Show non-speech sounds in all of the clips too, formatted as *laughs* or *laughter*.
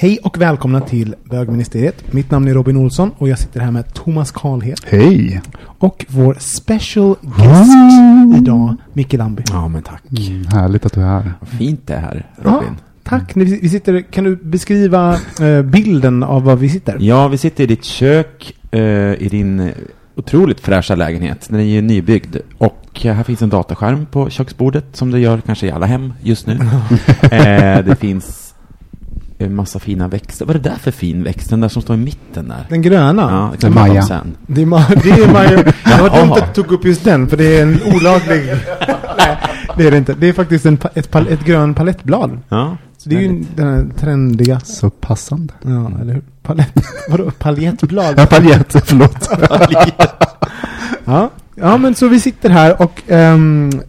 Hej och välkomna till Bögministeriet. Mitt namn är Robin Olsson och jag sitter här med Thomas Karlhed. Hej! Och vår special guest idag, Micke Lamby. Ja, men tack. Mm, härligt att du är här. Fint det här, Robin. Ja, tack. Vi vi sitter, kan du beskriva eh, bilden av var vi sitter? Ja, vi sitter i ditt kök, eh, i din otroligt fräscha lägenhet. Den är ju nybyggd. Och här finns en dataskärm på köksbordet, som det gör kanske i alla hem just nu. *laughs* eh, det finns en massa fina växter. Vad är det där för fin växt? Den där som står i mitten där? Den gröna? Ja, det Det är Maja. sen. Det är, ma- det är Maja. Det var dumt att du tog upp just den, för det är en olaglig... *laughs* Nej, det är det inte. Det är faktiskt en, ett, pal- ett grön palettblad. Ja. Så det är ju den här trendiga... Så passande. Ja, eller hur? Palett... *laughs* Vadå? Paljettblad? Ja, paljett, förlåt. *laughs* Ja. ja, men så vi sitter här och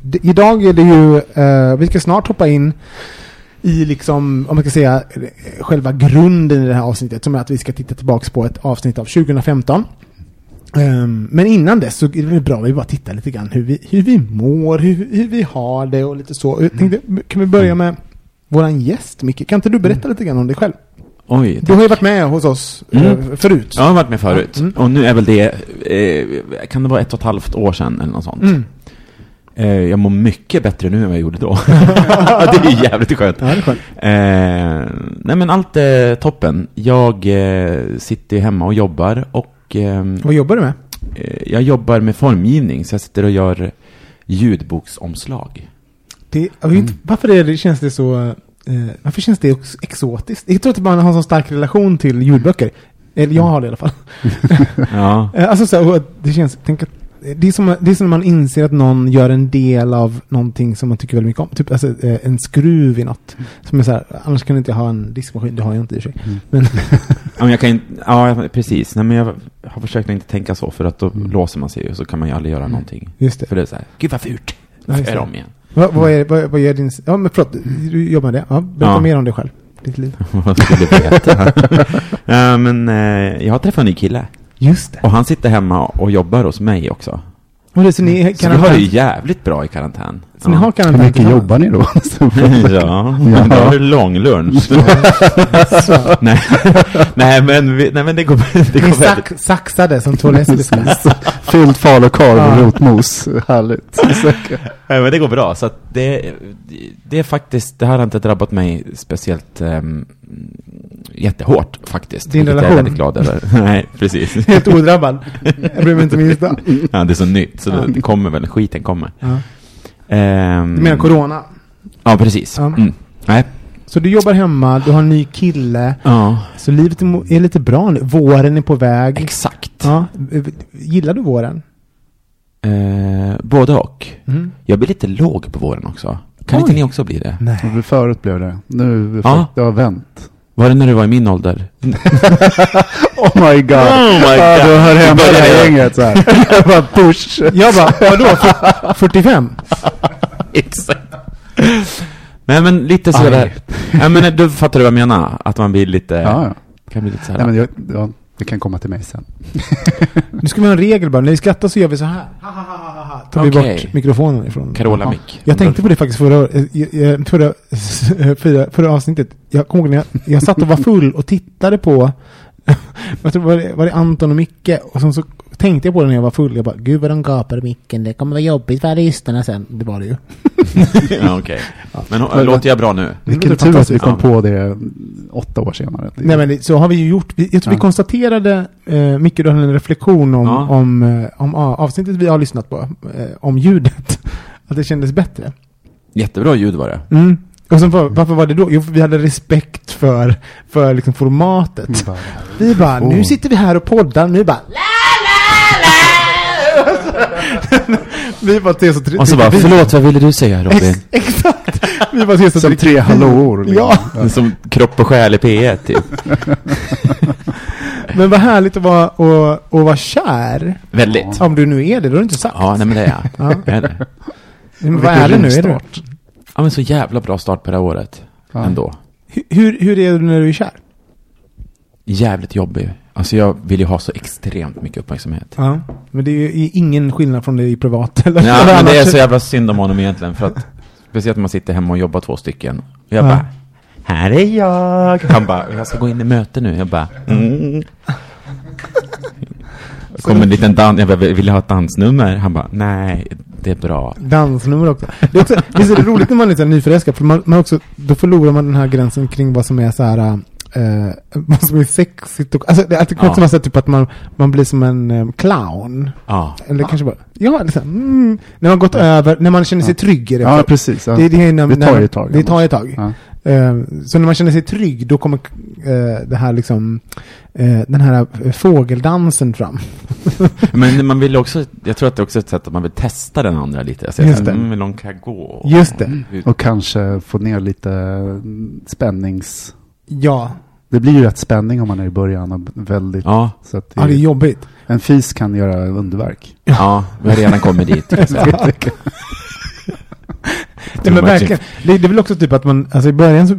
d- idag är det ju, eh, vi ska snart hoppa in i liksom, om man ska säga, eh, själva grunden i det här avsnittet som är att vi ska titta tillbaks på ett avsnitt av 2015. Ehm, men innan dess så är det väl bra att vi bara tittar lite grann hur vi, hur vi mår, hur, hur vi har det och lite så. Jag tänkte, kan vi börja med våran gäst, Micke? Kan inte du berätta lite grann om dig själv? Oj. Du har ju varit med hos oss eh, Mm. förut. Jag har varit med förut. Mm. Och nu är väl det, eh, kan det vara ett och ett halvt år sedan eller något sånt? Mm. Eh, jag mår mycket bättre nu än vad jag gjorde då. *laughs* det är jävligt skönt. Ja, är skönt. Eh, nej men allt är toppen. Jag eh, sitter hemma och jobbar och ehm, Vad jobbar du med? eh, jag jobbar med formgivning så jag sitter och gör ljudboksomslag. Det, vet inte, varför är det, känns det så... Eh, varför känns det också exotiskt? Jag tror att man har en så stark relation till ljudböcker. Eller jag har det i alla fall. *laughs* Ja. *laughs* Eh, alltså så här, det känns... Tänk att, det är, som, det är som när man inser att någon gör en del av någonting som man tycker väldigt mycket om. Typ alltså, eh, en skruv i något. Som är så här, annars kan du inte ha en diskmaskin. Det har jag inte i och för sig. Men, *laughs* Ja, men jag kan inte, ja, precis. Nej, men jag har försökt att inte tänka så, för att då låser man sig och så kan man ju aldrig göra någonting. just det. För det är så här, gud vad fult. Ja, göra om igen. Vad, vad, är, vad, vad gör din... Ja, men förlåt. Du jobbar med det. Ja, berätta Ja. mer om dig själv. Ditt liv. *laughs* Vad skulle du veta? *laughs* ja, men eh, jag har träffat en ny kille. Just det. Och han sitter hemma och jobbar hos mig också. Och det så ni Så vi har det ju jävligt bra i karantän. Så ni har Hur karantän mycket tillsammans? jobbar ni då? *laughs* ja, men då har du lång lunch. nej, nej, men, vi, nej, men det går, det Ni går sax, saxade som två lesbiska. *laughs* Fylld falukorv och Ja. rotmos. Härligt. *laughs* Nej, men det går bra. Så att det, det är faktiskt, det här har inte drabbat mig speciellt um, jättehårt faktiskt. Din relation? Jag är väldigt glad över. *laughs* Nej, precis. *laughs* Helt odrabbad. Jag bryr mig inte minsta. *laughs* Ja, det är så nytt, så det, det kommer väl, skiten kommer. Ja. Ehm, Du menar corona? Ja, precis. Ja. Mm. Nej. Så du jobbar hemma, du har en ny kille. Ja, Så livet är lite bra nu. Våren är på väg. exakt. Ja. Gillar du våren? Eh, både och. Mm. Jag blir lite låg på våren också. Kan Oj. inte ni också bli det? Nej. Förut blev det. Nu Ja. det har vänt. Var det när du var i min ålder? *laughs* Oh my god. Oh my God. du hör hemma i det här gänget så här. *laughs* Bara push. Jag bara, vadå? *laughs* Fyr- 45? Exakt. Nej men lite sådär. Ja men du fattar du vad jag menar? Att man blir lite, Ja, ja. kan bli lite såhär. Nej, men jag, ja, det kan komma till mig sen. Nu ska vi ha en regel bara. När vi skrattar så gör vi så här. Ha, ha, ha, ha. Tar vi Okej. bort mikrofonen ifrån. Carola mick. Jag tänkte på det faktiskt förra, eh, eh, förra, *laughs* förra, förra avsnittet. Jag kommer ihåg när jag, jag satt och var full och tittade på, *laughs* jag tror var det, var det Anton och Micke? Och sen så tänkte jag på det när jag var full. Jag bara, gud vad de gapar i micken. Det kommer vara jobbigt för lyssnarna sen. Det var det ju. *laughs* ja okej. Men hon- låter jag bra nu? Vilken tur att vi kom på det åtta år senare. Nej men så har vi ju gjort. Vi, jag tror vi Ja. konstaterade, eh, Micke du hade en reflektion om, Ja. om, eh, om ah, avsnittet vi har lyssnat på. Eh, om ljudet. *laughs* Att det kändes bättre. Jättebra ljud var det. Mm. Och sen var, varför var det då? Jo, för vi hade respekt för, för liksom formatet. Bara- Vi bara, nu Oh. sitter vi här och poddar, nu bara. *laughs* Vi bara så tr- Och så bara, *laughs* förlåt vad ville du säga Robin? Ex- Exakt! Vi bara ter så Som tr- tre hallåor. liksom. Ja. Som kropp och själ i P1 typ. *laughs* Men vad härligt att vara, och, och vara kär. Väldigt. Om du nu är det, då har du inte sagt. Ja, nej men det är jag. Ja. Jag är det. Men vad är det nu? Är det? rivstart. Ja men så jävla bra start på det här året. Ja. Ändå. Hur- Hur, hur är du när du är kär? Jävligt jobbig. Alltså jag vill ju ha så extremt mycket uppmärksamhet. Ja. Men det är ju ingen skillnad från det i privat eller Ja, men det är så jävla synd om honom egentligen för att Speciellt när man sitter hemma och jobbar två stycken Och jag Ja. bara Här är jag Han bara, jag ska gå in i möte nu Jag bara mm. Kommer en liten dans, jag bara, vill jag ha ett dansnummer? Han bara, nej, det är bra Dansnummer också. Det är också visst är det roligt när man är så nyförälskad? För man, man också, då förlorar man den här gränsen kring vad som är så här, eh, *laughs* vad som är sexigt och, alltså det är alltid Ja. också man säger typ att man, man blir som en eh, clown. Ja, Eller kanske bara, ja, liksom, mm, när man gått över, när man känner sig trygg i det. Ja, precis. Ja. det, det, är när, Det tar ju ett tag, Det tar ju ett tag. Ja. Eh, så när man känner sig trygg, då kommer eh, det här liksom, den här fågeldansen fram. *laughs* men man vill också Jag tror att det är också ett sätt att man vill testa den andra lite Jag Just det. mm, hur långt kan jag gå? Just det. Och kanske få ner lite mm, spännings... Ja, Det blir ju rätt spänning om man är i början och väldigt... Ja, Så att ja det är jobbigt. En fis kan göra underverk. ja, vi har redan kommit dit. *laughs* Nej, men verkligen. Det, det är väl också typ att man, alltså i början så,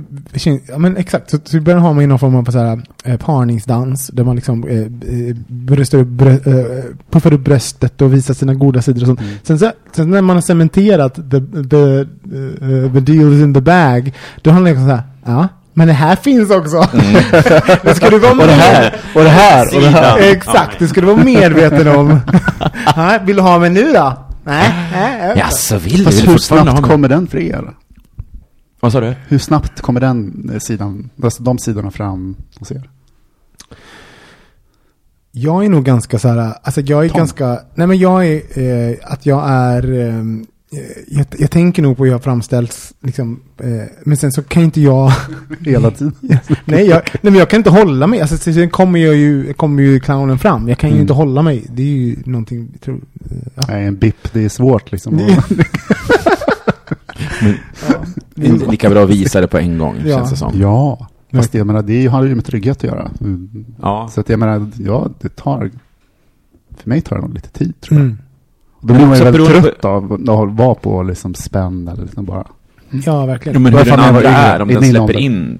ja men exakt, så, så i början har man ju någon form av så här, eh, parningsdans, där man liksom eh, eh, bröstar upp, brö, eh, puffar upp bröstet och visar sina goda sidor och sånt. Mm. Sen, så, sen när man har cementerat the, the, eh, the deal is in the bag, då handlar det liksom så här, ja, men det här finns också. *laughs* det ska du vara Och det här, och det här, och det här. Exakt, det ska du vara medveten om. *laughs* vill du ha mig nu då? Nej, nej, Ja, så vill du Fast vill hur snabbt kommer den för er? Vad sa du? Hur snabbt kommer den eh, sidan, alltså de sidorna fram hos er? Jag är nog ganska så här, alltså jag är Tom. ganska, nej men jag är, eh, att jag är, eh, jag, jag tänker nog på hur jag framställs, liksom, eh, men sen så kan inte jag, *laughs* Hela tiden? *laughs* nej, jag, nej men jag kan inte hålla mig, alltså sen kommer jag ju, kommer ju clownen fram, jag kan ju Mm. inte hålla mig, det är ju någonting, tror, eh, ja. Nej, en bip, det är svårt liksom. Det- *laughs* Men, det är inte lika bra att visa det på en gång, Ja. känns det som. Ja, fast jag menar, det har ju med trygghet att göra. Mm. Ja. Så att jag menar, ja, det tar, för mig tar det nog lite tid tror jag. Mm. Då blir man ju väldigt trött av att vara på liksom spänn eller liksom bara. Ja, verkligen. Jo, men hur den andra är, om den släpper in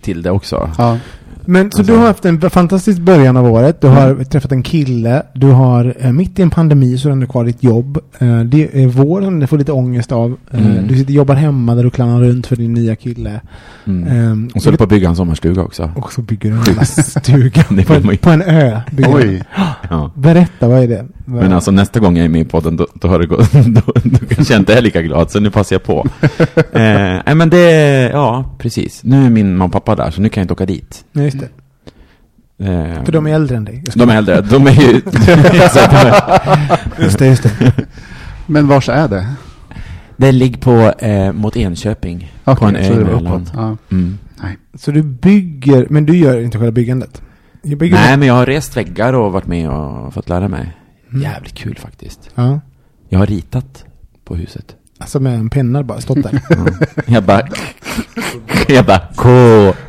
till det också. Ja, Men så Alltså- du har haft en fantastisk början av året, du har träffat en kille, du har eh, mitt i en pandemi så har du kvar ditt jobb. Eh, det är vår som du får lite ångest av. Eh, Mm. Du sitter jobbar hemma där du klannar runt för din nya kille. Mm. Eh, Och så är det på att bygga en sommarstuga också. och så bygger du en stuga *laughs* på, en, på en ö. du. oj. Ja. Berätta, vad är det? Vad- Men alltså nästa gång jag är med i podden, då, då har det gått, *laughs* då, då kanske jag inte är lika glad, så nu passar jag på. *laughs* nej men det, ja precis. Nu är min mamma och pappa där, så nu kan jag inte åka dit. Nej, just det. Eh, För de är äldre än dig. De är äldre, de är ju... *laughs* Just det, just det. Men vars är det? det ligger på, eh, mot Enköping. på Okej, en ö uppåt. Ja. Mm. Så du bygger, men du gör inte själva byggandet? Jag bygger Nej men jag har rest väggar och varit med och fått lära mig. Mm. Jävligt kul faktiskt. Ja. Jag har ritat på huset. Alltså med en penna bara stått där. *laughs* Ja. Jag bara... *laughs* Jag bara K,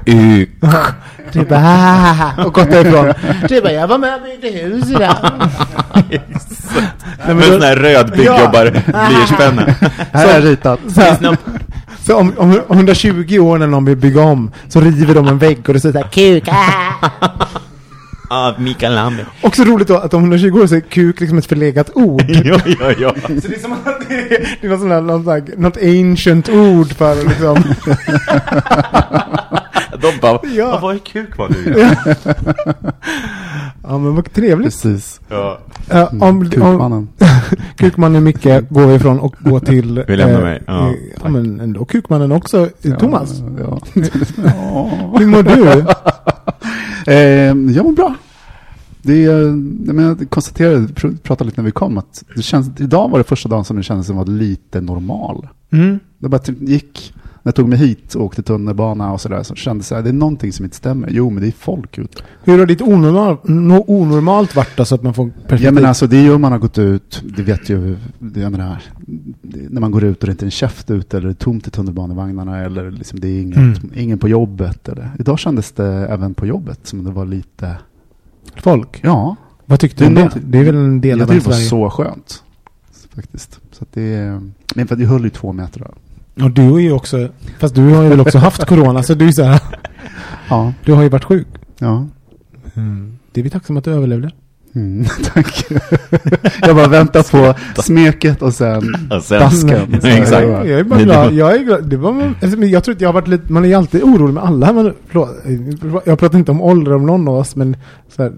U, Du bara "Ah", och gått därifrån. Du bara, jag var med och byggde hus idag. Med då- sån här röd byggjobbar blyertspenna. Här är ritat. Så *laughs* här, Så om, om, om 120 år när någon vill bygga om så river de en vägg och det står såhär kuk. ah." Ja, Mikael Lambe. Också roligt då att om 120 år så är kuk liksom ett förlegat ord. ja, ja, ja. Så det är som att det är, det är något, sånt där, något, något ancient ord för liksom. *laughs* De bara, *laughs* Ja. "Vad var är kuk var nu? *laughs* Ja men vad trevligt. Precis. Ja. Ja, om, om, Kukmannen. *laughs* Kukmannen Micke går vi ifrån och går till... Vi lämnar mig. Ja, eh, ja men ändå Kukmannen också. Eh, Thomas, Ja. ja. hur mår du? Eh, jag mår bra. Det är, jag, menar, jag konstaterade, pr- pratade lite när vi kom, att det känns, idag var det första dagen som det kändes som var lite normal. Mm. Det bara typ gick, när jag tog mig hit och åkte tunnelbana och sådär, så kändes det, det är någonting som inte stämmer. Jo, men det är folk ute. Hur har ditt onormal, no, onormalt varit då så att man får perspektiv? Ja, men alltså det är ju om man har gått ut, det vet ju, det, jag menar, det, när man går ut och det inte är en käft ute eller det är tomt i tunnelbanevagnarna eller liksom det är inget, Mm. ingen på jobbet. Eller. Idag kändes det även på jobbet som det var lite, Folk? ja, Vad tyckte Det du om det? Det är väl en del av tyckte det var Sverige? så skönt. Faktiskt. Så att det, men för att det höll ju två meter. Då. Och du är ju också, fast du har ju väl också haft corona, så du är så här, *laughs* Ja, du har ju varit sjuk. ja. Det är vi tacksamma att du överlevde. Mm, *laughs* tack. jag bara väntar på smeket och sen *clears throat* Och sen- dasken. *laughs* Exakt. Jag är bara glad. Jag är glad. Det var, alltså, jag tror att jag har varit lite, man är ju alltid orolig med alla. Eh, jag pratar inte om ålder om någon av oss, men så här,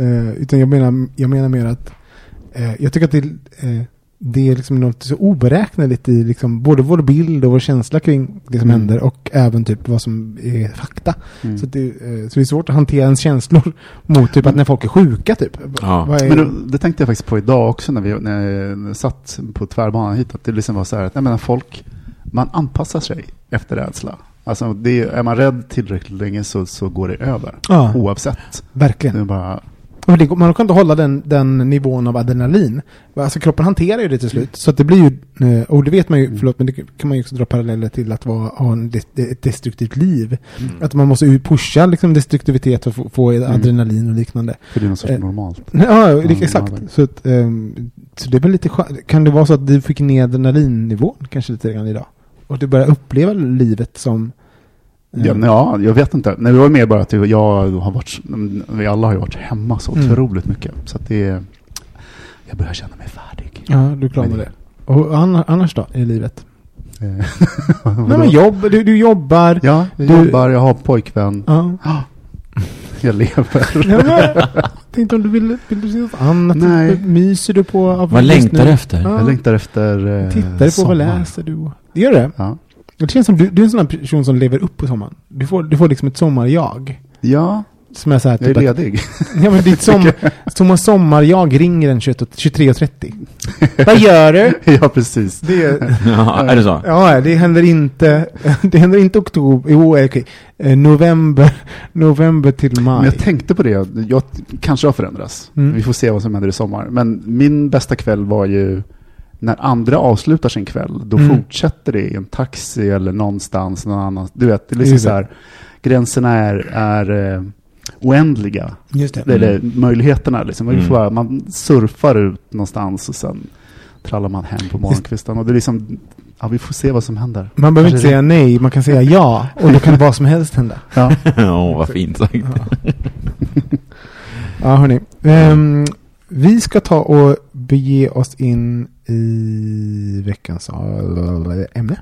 eh, utan jag menar, jag menar mer att eh, jag tycker att det, eh, det är liksom något så oberäkneligt i liksom, både vår bild och vår känsla kring det som Mm. händer och även typ vad som är fakta. Mm. Så, det, eh, så det är svårt att hantera ens känslor *laughs* mot typ att när folk är sjuka typ. Ja. Är, Men då, det tänkte jag faktiskt på idag också när, vi, när jag satt på tvärbanan hit. Att det liksom var så här att jag menar, folk, man anpassar sig efter rädsla. Alltså det, är man rädd tillräckligt länge så, så går det över. Ja. Oavsett. verkligen. Det är bara, Man kan inte hålla den, den nivån av adrenalin. Alltså kroppen hanterar ju det till slut. Så att det blir ju, eh, och det vet man ju, förlåt men det kan man ju också dra paralleller till att vara, ha en, ett destruktivt liv. Att man måste ju pusha liksom destruktivitet och få, få adrenalin och liknande. för det är något sorts Eh, normalt. *laughs* Ja, Ja, exakt. Så, att, ehm, så det är väl lite. Kan det vara så att du fick ner adrenalinnivån kanske lite grann idag? Och du börjar uppleva livet som... eh, Ja, jag vet inte. Nej, det var mer bara att jag har varit, vi alla har ju varit hemma så Mm. otroligt mycket. Så att det är, jag börjar känna mig färdig. Ja, du är klar med det. Och anna- annars då i livet? Eh, *laughs* Nej men jobb, du, du jobbar. Ja, jag Du- jobbar, jag har pojkvän, Ja. *gasps* jag lever. *laughs* Ja, men, tänkte om du ville, vill du se något annat? Nej. Myser du på? av Vad längtar du efter? Ja. Jag längtar efter eh, Tittar du på, sommar. vad läser du? Det gör det? Ja. Det känns som du, du är en sån här person som lever upp på sommaren. Du får, du får liksom ett sommarjag. ja, Som är så här, jag är typ att, ledig. *laughs* ja, men ditt som, som *laughs* sommarjag ringer den 21 och- 23.30. vad gör du? *laughs* ja, precis. Det, är- Ja, är det så? ja, det händer inte, det händer inte oktober, jo okej, Eh, november, november till Men maj. jag tänkte på det, jag kanske har förändrats. Mm. Vi får se vad som händer i sommar. Men min bästa kväll var ju när andra avslutar sin kväll, då Mm. fortsätter det i en taxi eller någonstans någon annan. Du vet, det är liksom så här, gränserna är, är eh, oändliga. Just det. Eller möjligheterna liksom. Man, Mm. bara, man surfar ut någonstans och sen trallar man hem på morgonkvisten. Och det är liksom, ja vi får se vad som händer. Man behöver inte säga nej, man kan säga ja. Och då kan vad som helst hända. *laughs* Ja. *laughs* Åh, vad fint sagt. Ja, hörni. Ehm, vi ska ta och bege oss in i veckans ämne.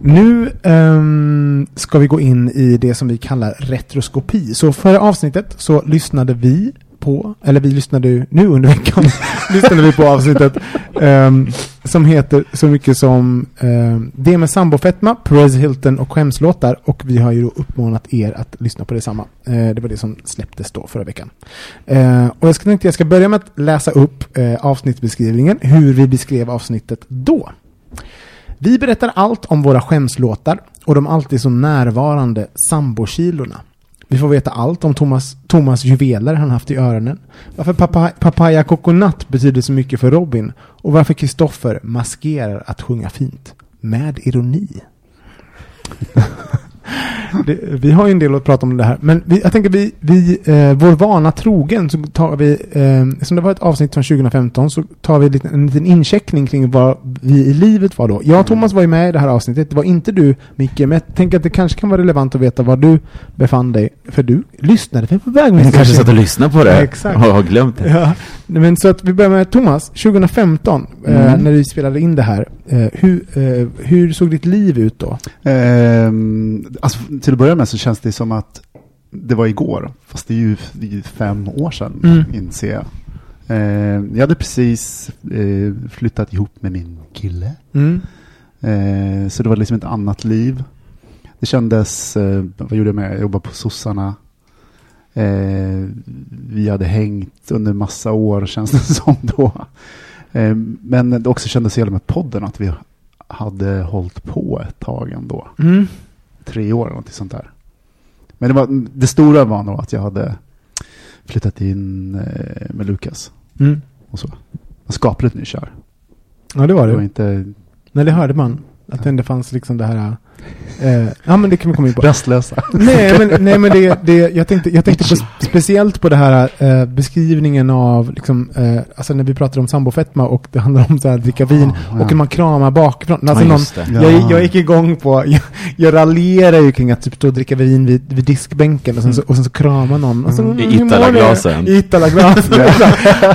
Nu ehm, ska vi gå in i det som vi kallar retroskopi. Så förra avsnittet så lyssnade vi på, eller vi lyssnade ju nu under veckan, *laughs* lyssnade vi på avsnittet um, som heter så mycket som um, Det med sambofetma, Perez Hilton och skämslåtar och vi har ju då uppmanat er att lyssna på detsamma. Uh, det var det som släpptes då förra veckan. Uh, och jag ska, tänkte jag ska börja med att läsa upp uh, avsnittsbeskrivningen, hur vi beskrev avsnittet då. Vi berättar allt om våra skämslåtar och de alltid så närvarande sambokilorna. Vi får veta allt om Thomas, Thomas juveler han haft i öronen. Varför papaya, papaya coconut betyder så mycket för Robin. Och varför Kristoffer maskerar att sjunga fint. Med ironi. *laughs* det, vi har ju en del att prata om det här. Men vi, jag tänker vi, vi eh, vår vana trogen så tar vi, eh, som det var ett avsnitt från 2015, så tar vi en liten, en liten incheckning kring vad vi i livet var då. Jag och Thomas var ju med i det här avsnittet. Det var inte du, Micke, men jag tänker att det kanske kan vara relevant att veta var du befann dig. För du lyssnade för på väg Du kanske satt och lyssnade på det Ja, exakt. och har glömt det. Ja, men så att vi börjar med Thomas, 2015, eh, Mm. när vi spelade in det här. Eh, hur, eh, hur såg ditt liv ut då? Alltså, till att börja med så känns det som att det var igår, fast det är ju, det är fem år sedan, Mm. inser jag. Ehm, jag hade precis eh, flyttat ihop med min kille, Mm. Ehm, så det var liksom ett annat liv. Det kändes, eh, vad gjorde jag med? Jag jobbade på sossarna. Ehm, vi hade hängt under massa år, *laughs* känns det som då. Ehm, men det också kändes så jävla med podden, att vi hade hållit på ett tag ändå Mm. Tre år eller något sånt där. Men det, var, det stora var nog att jag hade flyttat in eh, med Lukas Mm. och så. Skapligt nykär. Ja, det var Det var det. inte Nej, det hörde man. Att det ändå fanns liksom det här... Eh, ja, men det kan vi komma in på. rastlösa. nej, men, nej, men det, det, jag tänkte, jag tänkte på, speciellt på det här eh, beskrivningen av, liksom, eh, alltså när vi pratar om sambofetma och det handlar om så här dricka vin ja. och man kramar bakifrån. Alltså Ja, någon, jag, jag gick igång på, jag, jag raljerar ju kring att typ stå och dricka vin vid, vid diskbänken och sen, så, och sen så krama någon. Och så, Mm. I? Italaglasen. I Italaglasen. *laughs*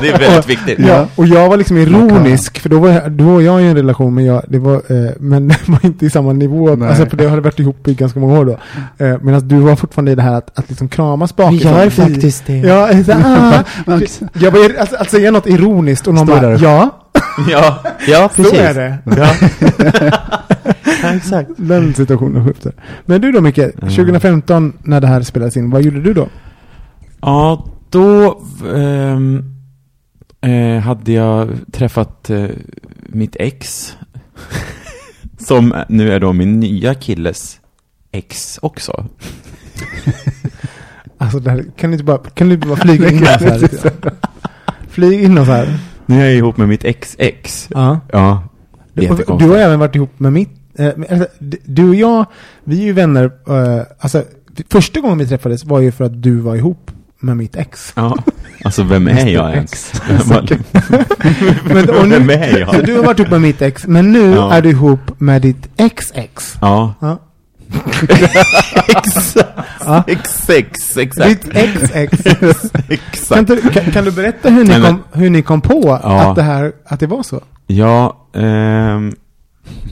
Det är väldigt viktigt. Ja, och jag var liksom ironisk, för då var, jag, då var jag i en relation, men, jag, det var, eh, men *laughs* det var inte i samma nivå. Nej. Alltså, för det hade varit ihop i ganska många år då. Eh, Medan du var fortfarande i det här att, att liksom kramas bakifrån. det. Ja, så, ah, jag var, alltså, att säga något ironiskt och någon Står bara, där. ja, *laughs* Ja, ja så är det. Ja. *laughs* ja, exakt. Den situationen skjuter. Men du då Micke, 2015 när det här spelades in, vad gjorde du då? Ja, då ehm, eh, hade jag träffat eh, mitt ex. Som nu är då min nya killes ex också. *laughs* Alltså, det här, kan du inte bara, kan du inte bara flyga in oss här? *laughs* lite? *laughs* Flyg in oss här. Nu är jag ihop med mitt ex-ex. Ja. Ja, Du, har även varit ihop med mitt... Eh, alltså, du och jag, vi är ju vänner. Eh, alltså, första gången vi träffades var ju för att du var ihop med mitt ex. Ja, alltså vem är jag ens? *laughs* Men, och nu, Vem är jag? Så du har varit ihop med mitt ex, men nu Ja. är du ihop med ditt ex-ex. Ja, Ja. *laughs* exakt. Ja. Exakt, exakt. Ditt ex-ex. *laughs* Kan, du, kan, kan du berätta hur ni, Nej, kom, hur ni kom på Ja. att, det här, att det var så? Ja, ehm,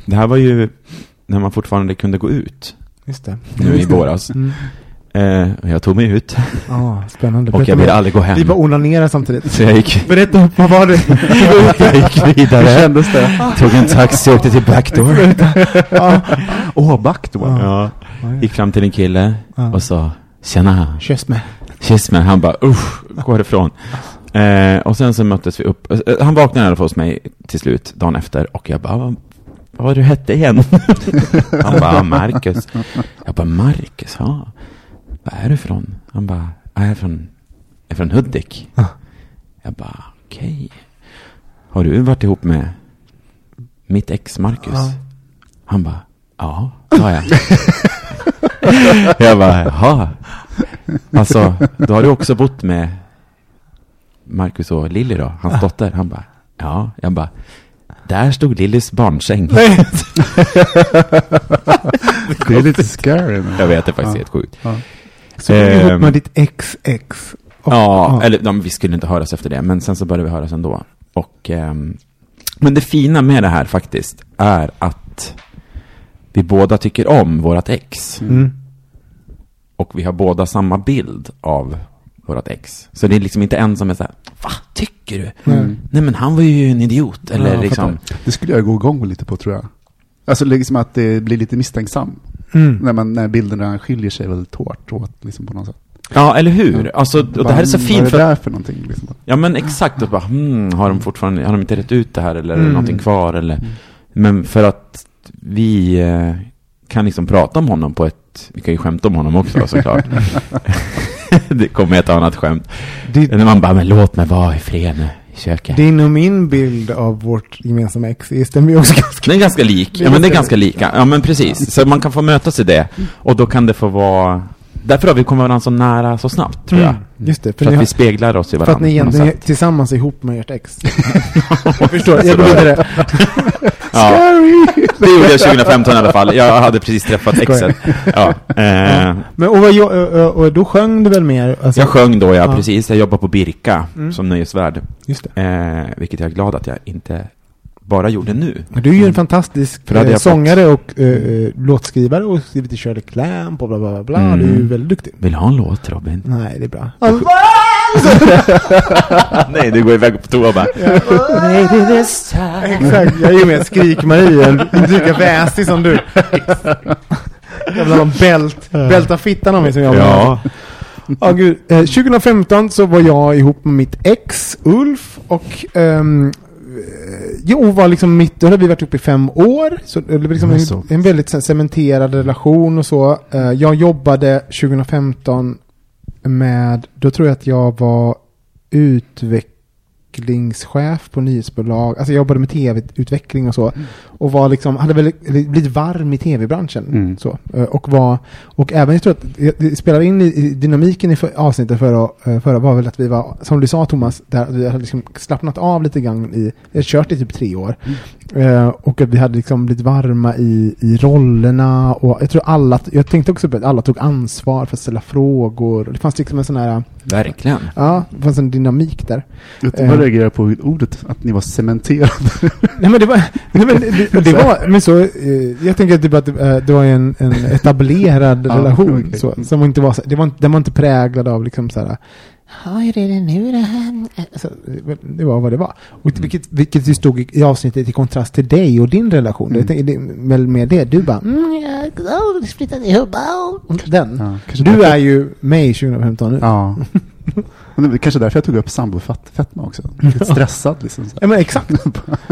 det här var ju när man fortfarande kunde gå ut. Just det. Nu i våras. Mm. Eh, jag tog mig ut. Ja, spännande. Och Berätta jag ville aldrig gå hem. Vi bara onanerar samtidigt. Så jag gick, Berätta, vad var det? *laughs* jag gick vidare. Hur kändes det? Tog en taxi och åkte till Backdoor. *laughs* Åh, backdoor. Ja. Gick fram till en kille och sa Tjena, Kyss mig. kyss mig. Han bara usch, gå härifrån. Eh, och sen så möttes vi upp. Eh, Han vaknade i alla fall hos mig till slut dagen efter och jag bara, vad var du hette igen? *laughs* Han bara, Marcus. Jag bara, Marcus, ja. Var är du från? Han bara, jag är från, jag är från Hudik. Ja. Jag bara, okej. Har du varit ihop med mitt ex Marcus? Ja. Han bara, ja, det har jag. jag bara, jaha. Alltså, då har du också bott med Marcus och Lilly då, hans dotter. Han bara, ja. Jag bara, där stod Lillys barnsäng. *laughs* Det är lite scary. nu. Jag vet, det är faktiskt Ja. helt sjukt. Ja. Så du är ihop Ehm. med ditt ex-ex. Och- Ja, eller ja, vi skulle inte höras efter det, men sen så började vi höras ändå. Och, ehm, men det fina med det här faktiskt är att vi båda tycker om vårat ex. Mm. Och vi har båda samma bild av vårat ex. Så det är liksom inte en som är så här, va, tycker du? Mm. Nej men han var ju en idiot. Eller Ja, liksom, Det skulle jag gå igång lite på tror jag. Alltså liksom att det blir lite misstänksam. Mm. När, man, när bilderna skiljer sig väldigt hårt åt liksom på något sätt. ja eller hur? Alltså, och det här är så Vad fint är det för där för någonting? Liksom? Ja men exakt, och bara, hmm, har de fortfarande, har de inte rätt ut det här eller är det Mm. någonting kvar eller? Men för att vi eh, kan liksom prata om honom på ett, vi kan ju skämta om honom också såklart. *laughs* *laughs* det kommer ett annat skämt. Det, När man bara, men låt mig vara i fred nu. Köket. Din och min bild av vårt gemensamma ex stämmer ju också ganska... Den är ganska lik. Ja, men det är ganska lika. Ja, men precis. Så man kan få mötas i det. Och då kan det få vara... Därför har vi kommit varandra så nära så snabbt, tror jag. Mm, just det, för, För att har, vi speglar oss i för varandra. att ni egentligen är tillsammans ihop med ert ex. *laughs* jag förstår, jag går vidare. Ja, det gjorde jag 2015 i alla fall. Jag hade precis träffat exet. Ja. Eh, Men och, vad, och då sjöng du väl mer? Alltså, jag sjöng då, ja, Ja. precis. Jag jobbar på Birka Mm. som nöjesvärd. Just det. Eh, vilket jag är glad att jag inte bara gjorde nu. Men Du är ju en fantastisk det hade eh, jag sångare och eh, eh, låtskrivare och skrivit till Shirley Clamp och bla bla bla. bla. Mm. Du är ju väldigt duktig. Vill du ha en låt, Robin? Nej, det är bra. *laughs* Nej, du går iväg på toa bara. Exakt, jag är ju med Skrik-Marie, inte lika väsig som du. *laughs* Jävla någon bält, bälta fittan av mig som jag Ja. Ja, gud. Eh, 2015 så var jag ihop med mitt ex, Ulf, och eh, Jo, var liksom mitt, då hade vi varit ihop i fem år. Så det var liksom en, en väldigt cementerad relation och så. Eh, jag jobbade 2015 med, då tror jag att jag var utvecklingschef på nyhetsbolag. Alltså jag jobbade med tv-utveckling och så. Och var liksom, hade väl blivit varm i tv-branschen. Mm. Så, eh, och, var, och även, jag tror att det- spelade in i, dynamiken i för, avsnittet förra, eh, förra var väl att vi var, som du sa Thomas, där vi hade liksom slappnat av lite grann i, jag har kört i typ tre år. Eh, och att vi hade liksom blivit varma i, i rollerna och jag tror alla, jag tänkte också på att alla tog ansvar för att ställa frågor. Det fanns liksom en sån här, Verkligen. ja, det fanns en dynamik där. Jag Eh. bara reagerar på ordet, att ni var cementerade. *laughs* Nej men det var, nej, men det, *laughs* det var, men så, eh, jag tänker typ att det, eh, det var en, en etablerad *laughs* relation. okej. Så, som inte var, det var, inte- den var inte präglad av liksom så här, Ja, hur är det nu det här? Alltså, det var vad det var. Och vilket, vilket ju stod i, i avsnittet i kontrast till dig och din relation. Mm. Tänkte, det, väl med det, du bara, mm, jag splittade ihop, oh." Den. Ja, Du är ju mig 2015 nu. Ja. *laughs* Men det är kanske därför jag tog upp sambofetma också. Lite *laughs* stressad liksom. Så. Ja men exakt.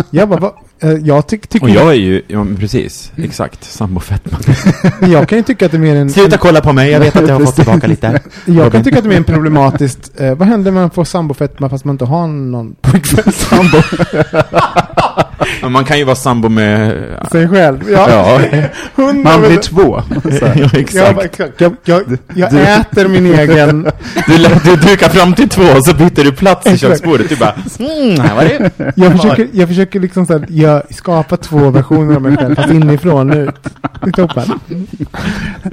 Jag bara, vad, eh, jag tyck, tycker Och jag är ju, ja men precis, exakt, sambofetma. *laughs* jag kan ju tycka att det är mer en... Sluta kolla på mig, jag vet att jag har fått tillbaka lite. Jag kan tycka att det är en problematiskt. Eh, vad händer när man får sambofetma fast man inte har någon pojkvän? *laughs* Sambo. Men man kan ju vara sambo med... Sig själv. Ja. Ja, *laughs* Man blir två. *laughs* Ja Ja, exakt. Jag, jag, jag Du- äter min egen... *laughs* Du, du dukar fram till två och så byter du plats i köksbordet. Du bara, mm, här var det. Jag försöker, jag försöker liksom så här, jag skapa två versioner av mig själv fast inifrån och ut. Det är toppen.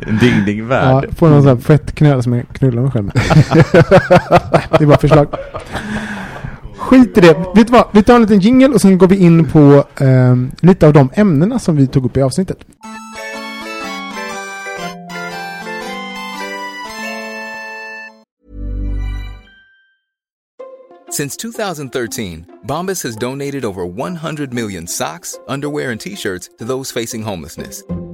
En ding ding Ja, värld. får någon sån här fettknöl som jag knullar mig själv med. det är bara förslag. Skit i det. Vet du vad? Vi tar en liten jingle och sen går vi in på eh, lite av de ämnena som vi tog upp i avsnittet. Since 2013, Bombas has donated over 100 million socks, underwear, and t shirts to those facing homelessness.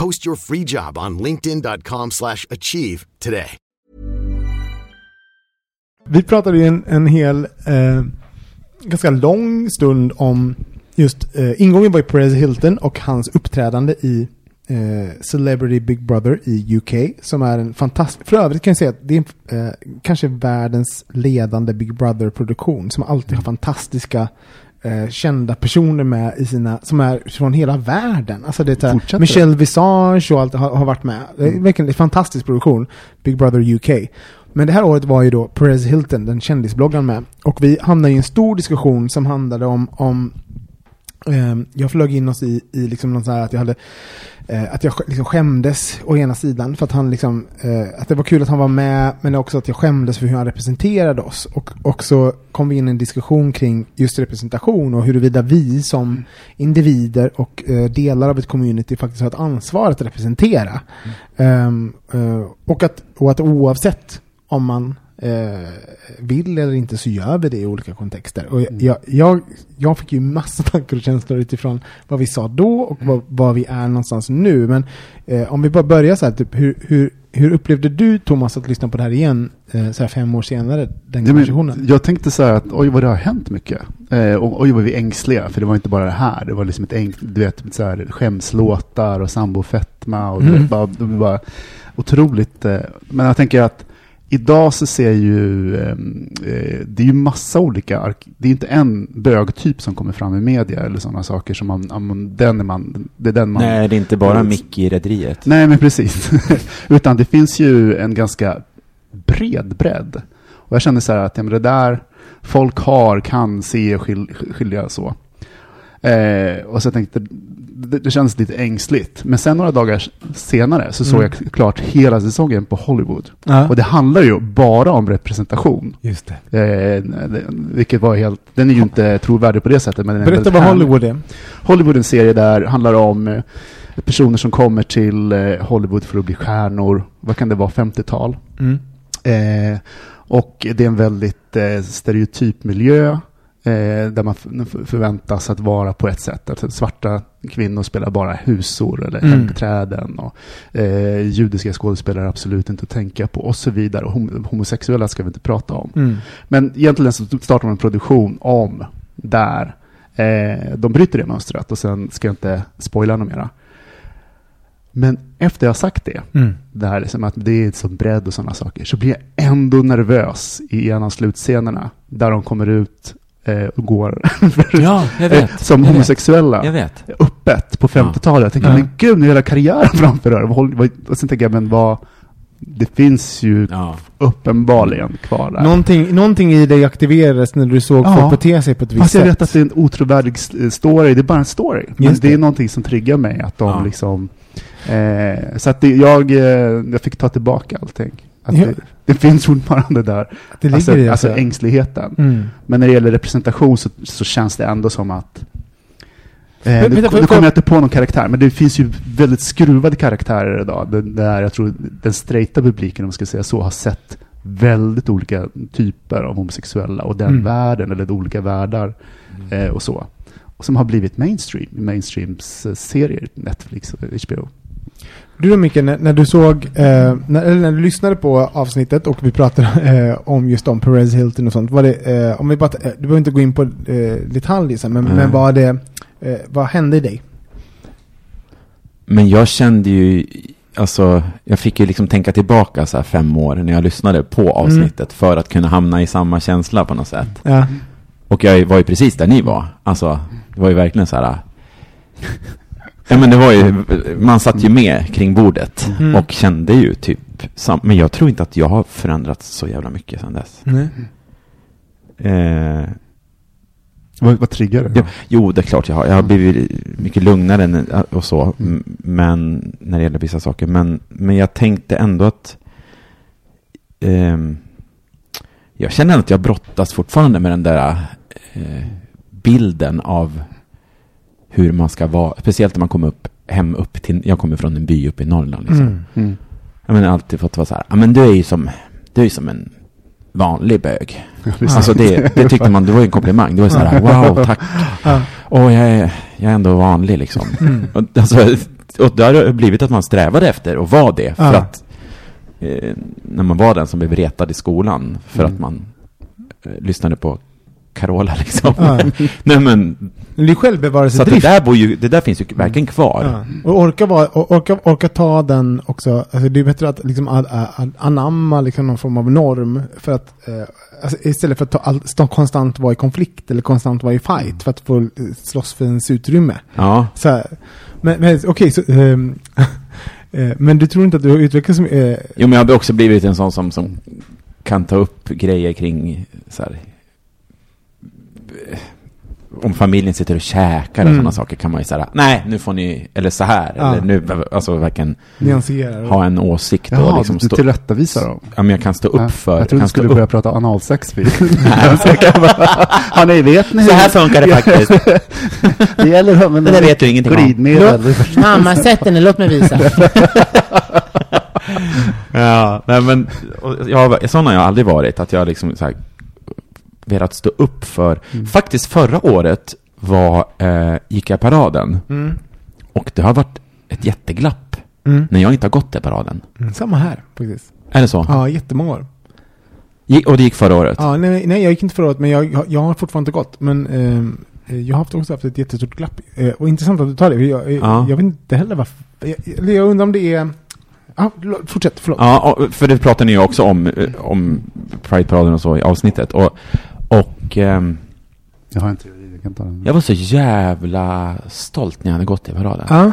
Post your free job on linkedin.com/achieve slash achieve today. Vi pratade ju en, en hel, eh, ganska lång stund om just, eh, ingången var ju Perez Hilton och hans uppträdande i eh, Celebrity Big Brother i UK som är en fantastisk, för övrigt kan jag säga att det är eh, kanske världens ledande Big Brother-produktion som alltid har fantastiska eh, kända personer med i sina, som är från hela världen. Alltså det är Fortsätter. Michelle Visage och allt har, har varit med. Det är verkligen en fantastisk produktion, Big Brother UK. Men det här året var ju då Perez Hilton, den kändisbloggaren med. Och vi hamnade i en stor diskussion som handlade om, om Ehm, jag flög in oss i, i liksom någon så här att jag hade eh, att jag liksom skämdes å ena sidan för att han liksom eh, att det var kul att han var med men också att jag skämdes för hur han representerade oss. Och, och så kom vi in i en diskussion kring just representation och huruvida vi som individer och eh, delar av ett community faktiskt har ett ansvar att representera. Ehm, eh, och, att, och att oavsett om man eh, vill eller inte så gör vi det i olika kontexter. Och jag, jag, jag fick ju massa *laughs* tankar och känslor utifrån vad vi sa då och vad, vad vi är någonstans nu. Men eh, om vi bara börjar så här, typ, hur, hur, hur upplevde du Thomas att lyssna på det här igen eh, så här fem år senare, den Ja, konversationen? jag tänkte så här att oj vad det har hänt mycket. Eh, och oj vad vi är ängsliga, för det var inte bara det här. Det var liksom ett äng, du vet, så här, skämslåtar och sambofetma och Mm. vet, bara, det var otroligt. Eh, men jag tänker att idag så ser ju, ehm, eh, det är ju massa olika, ark- det är inte en bögtyp som kommer fram i media eller sådana saker som man, den är man, det är den man Nej, det är inte bara Micke i Rederiet. Nej, men precis. *laughs* Utan det finns ju en ganska bred bredd. Och jag känner så här att ja, men det där folk har, kan se och skil, skilja så. Eh, och så jag tänkte, det, det kändes lite ängsligt. Men sen några dagar senare så såg Mm. jag klart hela säsongen på Hollywood. Ja. Och det handlar ju bara om representation. Just det. Eh, vilket var helt, den är ju inte trovärdig på det sättet. Men den är Berätta vad härlig. Hollywood är. Hollywood är en serie där handlar om eh, personer som kommer till eh, Hollywood för att bli stjärnor. Vad kan det vara? 50-tal. Mm. Eh, och det är en väldigt eh, stereotyp miljö där man förväntas att vara på ett sätt. Alltså, svarta kvinnor spelar bara husor eller Mm. hemträden. Och, eh, judiska skådespelare är absolut inte att tänka på och så vidare. Och hom- homosexuella ska vi inte prata om. Mm. Men egentligen så startar man en produktion om där eh, de bryter det mönstret och sen ska jag inte spoila något mera. Men efter jag har sagt det, Mm. det här liksom att det är så bredd och sådana saker, så blir jag ändå nervös i en av slutscenerna där de kommer ut eh, och går *laughs* Ja, jag vet. eh, som Jag vet. homosexuella Jag vet. öppet på 50-talet. Jag tänker, Ja. men gud, nu är hela karriären framför er. Och sen tänker jag, men vad, det finns ju Ja. uppenbarligen kvar där. Någonting, någonting i dig aktiverades när du såg Ja. folk bete sig på ett visst Fast jag sätt. vet att det är en otrovärdig story, det är bara en story. Men Just det. det. är någonting som triggar mig, att de Ja. liksom... Eh, så att det, jag, eh, jag fick ta tillbaka allting. Att Ja. det, *laughs* det finns fortfarande där, det ligger alltså, i alltså alltså. ängsligheten. Mm. Men när det gäller representation så, så känns det ändå som att Eh, Men- nu, kommer jag inte på någon karaktär, men det finns ju väldigt skruvade karaktärer idag. Den, där jag tror den straighta publiken, om man ska säga så, har sett väldigt olika typer av homosexuella och den Mm. världen, eller de olika världar eh, och så. Och som har blivit mainstream, mainstreams eh, serier, Netflix och HBO. Du då Micke, när, när du såg, eh, när, eller när du lyssnade på avsnittet och vi pratade *laughs* eh, om just om Perez Hilton och sånt, var det, eh, om vi bara, eh, du behöver inte gå in på eh, detalj, så, men, men vad det, eh, vad hände i dig? Men jag kände ju, alltså, jag fick ju liksom tänka tillbaka så här fem år när jag lyssnade på avsnittet för att kunna hamna i samma känsla på något sätt. Ja. Och jag var ju precis där ni var. Alltså, det var ju verkligen så här. Ja men det var ju, man satt ju med kring bordet Mm. och kände ju typ sam- Men jag tror inte att jag har förändrats så jävla mycket sedan dess. Nej. Eh, Vad, vad triggar det? Ja, jo, det är klart jag har. Jag har blivit mycket lugnare än- och så, m- men när det gäller vissa saker. Men, men jag tänkte ändå att ehm, jag känner att jag brottas fortfarande med den där eh, bilden av hur man ska vara, speciellt när man kommer upp, hem upp till, jag kommer från en by uppe i Norrland liksom. Mm. Mm. Jag menar alltid fått vara så här, ja men du är ju som, du är som en vanlig bög. *laughs* Alltså det, det tyckte man, det var ju en komplimang. Det var så här, *laughs* wow, tack. Ja. Åh, jag är, jag är ändå vanlig liksom. Mm. Och, alltså, och det har blivit att man strävade efter att vara det. För Ja. att eh, när man var den som blev retad i skolan för Mm. att man eh, lyssnade på Carola liksom. Ja. *laughs* Nej men, det är så att det självbevarelsedrift. där, bor ju, det där finns ju verkligen kvar. Ja. Och orka, och orka, orka ta den också. Alltså det är bättre att liksom anamma liksom någon form av norm. För att, eh, alltså istället för att ta all, stå konstant vara i konflikt eller konstant vara i fight. För att få eh, slåss för ens utrymme. Ja. Så här. Men, men okej, så... ehm, *laughs* eh, men du tror inte att du har utvecklats som... Eh, Jo, men jag har också blivit en sån som, som kan ta upp grejer kring så här, om familjen sitter och käkar och Mm. sådana saker kan man ju säga nej, nu får ni, eller så här, Ja. eller nu, alltså verkligen nyanserar. ha en åsikt och Jaha, liksom du stå, tillrättavisar dem. ja, men jag kan stå upp Ja, för, jag trodde du skulle stå börja upp. prata analsex. för- *laughs* Så jag kan bara, ja, nej, vet ni Så här funkar det faktiskt. Det gäller att använda Det vet du ingenting om. glidmedel. Mamma, sätt henne, låt mig visa. *laughs* Ja, nej men, och jag, sån har jag aldrig varit, att jag liksom så här, velat stå upp för. Mm. Faktiskt förra året var, eh, gick jag paraden, Mm. och det har varit ett jätteglapp Mm. när jag inte har gått den paraden. Mm, Samma här faktiskt. Är det så? Ja, jättemånga år. Gick, och det gick förra året? Ja, nej, nej, jag gick inte förra året, men jag, jag, jag har fortfarande inte gått. Men ehm, eh, jag har haft också haft ett jättestort glapp. Eh, och intressant att du tar det. för Jag, eh, Ja. jag vet inte heller varför. Jag, eller jag undrar om det är... Ja, fortsätt, förlåt. Ja, för det pratade ni ju också om, eh, om Pride-paraden och så i avsnittet. Och, och ehm, Jag har en teori, jag kan ta den. jag var så jävla stolt när jag hade gått i paraden. Ja.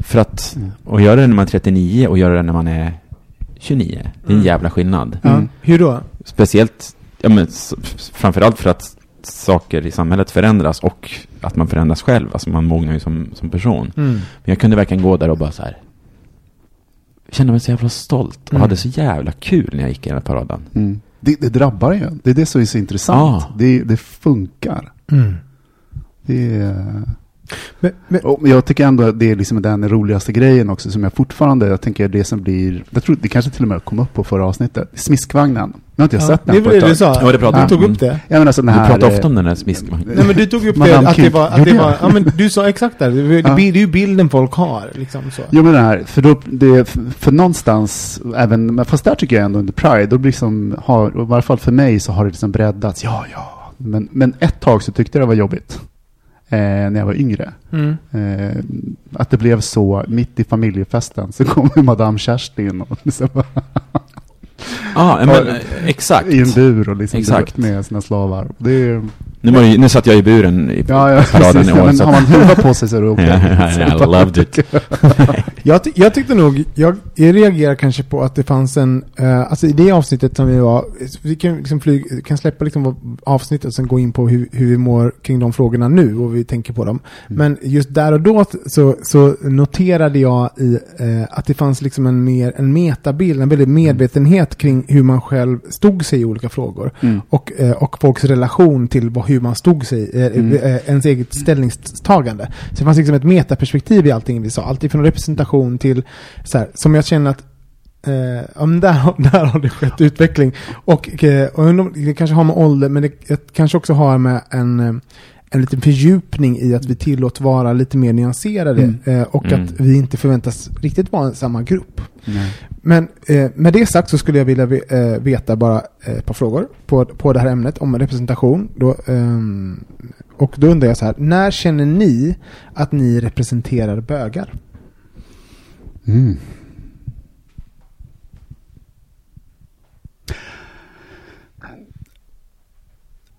För att, och göra det när man är 39 och göra det när man är 29, det är en Mm. jävla skillnad. ja. Mm. Hur då? Speciellt, ja men framförallt för att saker i samhället förändras och att man förändras själv, alltså man mognar ju som, som person. Mm. Men jag kunde verkligen gå där och bara så här känna mig så jävla stolt och Mm. hade så jävla kul när jag gick i den här paraden. Det, det drabbar ju. Det är det som är så intressant. Ja. Det, det funkar. Mm. Det är... Men, men, Och jag tycker ändå att det är liksom den roligaste grejen också som jag fortfarande, jag tänker det som blir, jag tror det kanske till och med kom upp på förra avsnittet, smiskvagnen. Nu har inte jag ja, sett det den på ett det du tag. sa. Ja, det pratade du tog upp det. Ja, men alltså den Du här, pratar eh, ofta om den där smiskvagnen. Nej men du tog upp det, att det var, att det var, ja men du sa exakt det. Det, det, det är ju bilden folk har, liksom så. Jo men den här, för, då, det, för någonstans, även, fast där tycker jag ändå under Pride, då liksom, har, i varje fall för mig så har det liksom breddats, ja ja. Men, men ett tag så tyckte jag det var jobbigt. Eh, när jag var yngre. Mm. Eh, att det blev så, mitt i familjefesten så *laughs* kom ju Madame Kerstin och liksom, Ja, men, eh, exakt. i en bur och liksom Exakt. med sina slavar. Det är, Nu, var det, nu satt jag i buren i ja, ja, paraden i år. men så har man huva på sig så är det okej. *laughs* I loved it. *laughs* Jag, ty- jag tyckte nog, jag, jag reagerar kanske på att det fanns en, eh, alltså i det avsnittet som vi var, vi kan, liksom flyg, kan släppa liksom avsnittet och sen gå in på hur, hur vi mår kring de frågorna nu och vi tänker på dem. Men just där och då så, så noterade jag i eh, att det fanns liksom en, mer, en metabild, en väldigt medvetenhet kring hur man själv stod sig i olika frågor. Mm. Och, eh, och folks relation till vad, hur man stod sig, eh, Mm. eh, ens eget ställningstagande. Så det fanns liksom ett metaperspektiv i allting vi sa. Allt ifrån representation till, så här, som jag känner att Eh, där, *laughs* där har det skett utveckling. Och, eh, och det kanske har med ålder, men det, kanske också har med en, eh, en liten fördjupning i att vi tillåts vara lite mer nyanserade. Mm. Eh, och Mm. att vi inte förväntas riktigt vara samma grupp. Nej. Men eh, med det sagt så skulle jag vilja ve- eh, veta bara eh, ett par frågor på, på det här ämnet om representation. Då, ehm, och då undrar jag så här, när känner ni att ni representerar bögar? Mm.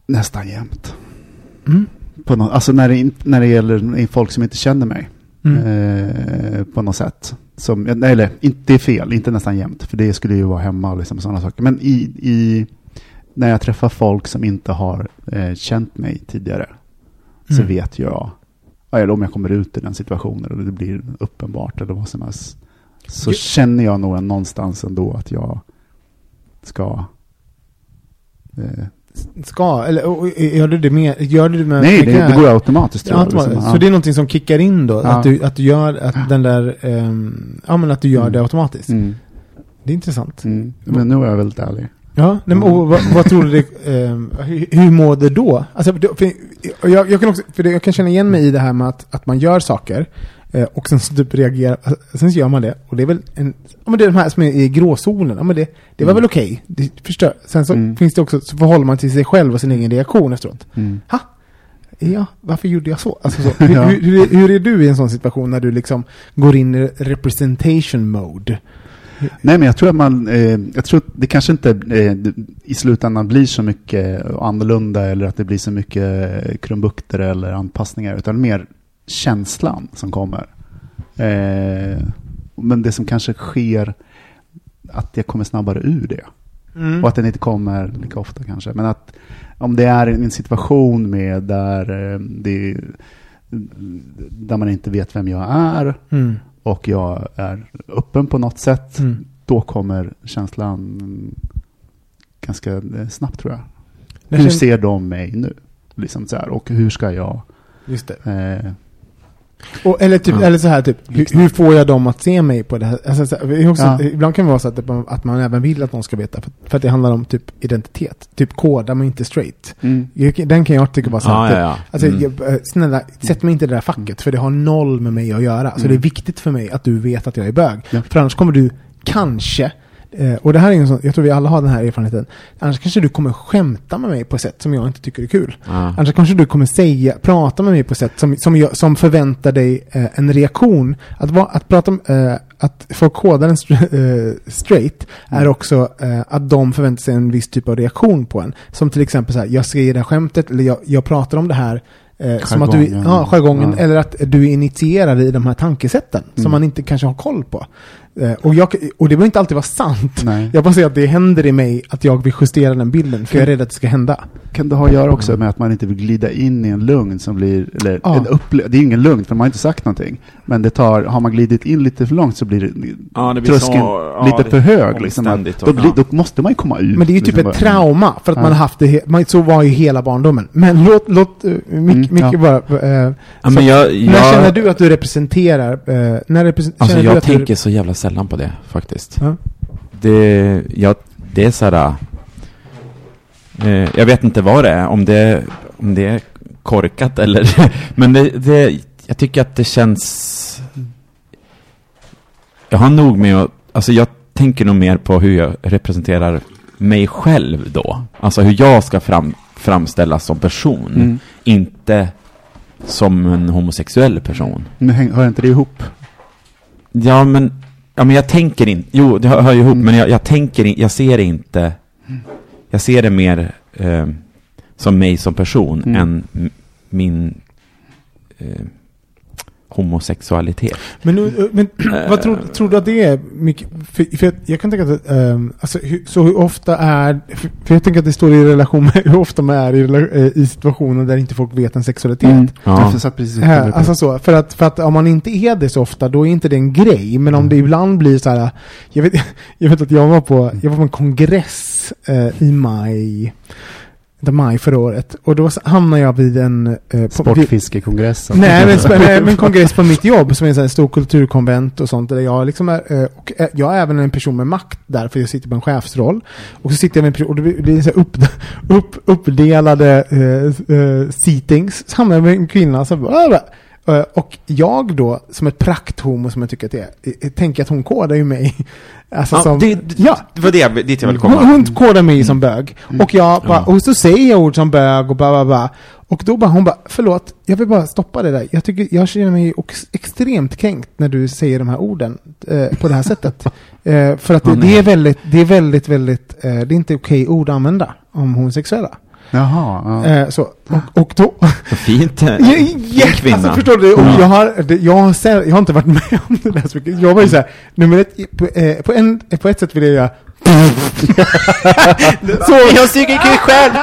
Nästan jämt. Mm. På nå- alltså när det, när det gäller folk som inte känner mig. Mm. Eh, på något sätt. Som, nej, eller inte, det är fel, inte nästan jämt. För det skulle ju vara hemma och liksom sådana saker. Men i, i, när jag träffar folk som inte har eh, känt mig tidigare. Så Mm. vet jag, ja, eller om jag kommer ut i den situationen och det blir uppenbart eller vad som helst. Så Jo. känner jag nog någonstans ändå att jag ska eh, Ska, eller gör du det med, gör du det med Nej, med det, det går automatiskt. Ja, tror jag, automatiskt. liksom. Så det är någonting som kickar in då? Ja. Att, du, att du gör att den där, ehm, ja men att du gör Mm. det automatiskt? Mm, Det är intressant. mm. Men nu är jag väldigt ärlig. Ja, nej, men, och, vad, vad tror du det, ehm, hur, hur mår du då? Alltså, för, jag, jag kan också, för det, jag kan känna igen mig i det här med att, att man gör saker och sen så typ reagerar, sen så gör man det. Och det är väl en, ja men det är de här som är i gråzonen, ja men det, det var Mm. väl okej. Det förstör. Sen så Mm. finns det också, så förhåller man till sig själv och sin egen reaktion efteråt. Mm. Ha? Ja, varför gjorde jag så? Alltså så *laughs* hur, Ja. hur, hur, hur är du i en sån situation när du liksom går in i representation mode? Nej, men jag tror att man, eh, jag tror att det kanske inte eh, i slutändan blir så mycket annorlunda eller att det blir så mycket krumbukter eller anpassningar, utan mer känslan som kommer. Eh, men det som kanske sker, att jag kommer snabbare ur det. Mm. Och att den inte kommer lika ofta kanske. Men att om det är en situation med där, eh, det, där man inte vet vem jag är Mm. och jag är öppen på något sätt, Mm. då kommer känslan ganska eh, snabbt tror jag. Jag hur ser de mig nu? Liksom så här, och hur ska jag... Just det. Eh, Och, eller, typ, eller så här, typ, hur, hur får jag dem att se mig på det här? Alltså, så också, Ja. Ibland kan det vara så att, det, att man även vill att någon ska veta, för, för att det handlar om typ identitet. Typ koda mig inte straight. mm. Den kan jag tycka vara så här, Ja, typ, ja, ja. Alltså, Mm. jag, eh, snälla, sätt mig inte i det där facket, för det har noll med mig att göra. Så Mm. det är viktigt för mig att du vet att jag är bög. För annars kommer du kanske, och det här är en sån, jag tror vi alla har den här erfarenheten, annars kanske du kommer skämta med mig på ett sätt som jag inte tycker är kul. Ja. Annars kanske du kommer säga, prata med mig på ett sätt som, som, jag, som förväntar dig eh, en reaktion. Att, va, att, prata, eh, att få koda den str- *laughs* eh, straight är också eh, att de förväntar sig en viss typ av reaktion på en. Som till exempel så här, jag säger det här skämtet, eller jag, jag pratar om det här Eh, som att du, ja, jargongen, Ja. eller att du är initierad i de här tankesätten som Mm. man inte kanske har koll på. Eh, och, jag, och det behöver inte alltid vara sant. Nej. Jag bara säger att det händer i mig att jag vill justera den bilden, för jag är rädd att det ska hända. Kan det ha att göra också med att man inte vill glida in i en lugn som blir, eller Ja. en upple- det är ingen lugn för man har inte sagt någonting. Men det tar, har man glidit in lite för långt så blir, det, Ja, det blir tröskeln så- ja, lite för hög. Liksom, att, då, blir, då måste man ju komma ut. Men det är ju typ liksom ett bara- trauma för att Ja. man har haft det, man, så var ju hela barndomen. Men låt, låt uh, Mm, Micke ja. bara, eh, Ja, så- men jag, när jag, känner du att du representerar, eh, när represen- Alltså känner du jag att tänker du, så jävla sällan på det faktiskt. Ja. Det, jag, det är såhär... Eh, jag vet inte vad det är, om det, om det är korkat eller... *laughs* men det, det, jag tycker att det känns... Jag har nog med att... Alltså jag tänker nog mer på hur jag representerar mig själv då. Alltså hur jag ska fram, framställas som person. Mm. Inte som en homosexuell person. Men häng- hör inte det ihop? Ja, men, ja, men jag tänker inte, jo, det hör, hör ihop, Mm. men jag, jag tänker in, jag ser inte, jag ser det mer eh, som mig som person Mm. än min eh, homosexualitet. men, nu- men *clears throat* vad tror, tror du att det är, Micke? För, för jag, kan tänka att, ehm, alltså, hur, så hur ofta är, för, jag tänker att det står i relation med *laughs* hur ofta man är i, eh, i situationer där inte folk vet en sexualitet. Mm. Ja. Eh, på alltså det. så, för att, för att om man inte är det så ofta, då är inte det en grej. Men om det ibland blir så här, jag vet, *laughs* jag vet att jag var på, jag var på en kongress eh, i maj, maj förra året. Och då hamnade jag vid en... Eh, Sportfiskekongressen. Nej men, nej, men *laughs* kongress på mitt jobb som är en sån här stor kulturkonvent och sånt. Där jag liksom är, eh, och eh, jag är även en person med makt där, för jag sitter på en chefsroll. Och så sitter jag med en person, och det blir, så upp, *laughs* upp, uppdelade eh, eh, seatings. Så hamnar jag med en kvinna som bara, "Äh, Och jag då, som ett prakthomo som jag tycker att det är, eh, tänker att hon kodar ju mig. *laughs* Alltså Ja, som, det, ja, det var det, dit jag ville hon, komma. hon kodar mig som bög. Och jag bara, Ja. och så säger jag ord som bög och bla bla bla. Och då bara, hon bara, förlåt, jag vill bara stoppa det där. Jag tycker, jag känner mig ex- extremt kränkt när du säger de här orden eh, på det här sättet. *laughs* Eh, för att det, nej. det är väldigt, det är väldigt, väldigt, eh, det är inte okej ord att använda om homosexuella. Jaha. Ja. Eh, så, och, och då, *laughs* Vad fint. *laughs* Ja, ja, kvinna. Alltså, förstår du? Och Ja. jag, har, det, jag, har, jag har inte varit med om det där så mycket. Jag var ju såhär, nummer ett, på, eh, på, en, på ett sätt vill jag så, *laughs* jag suger kuk *laughs* själv!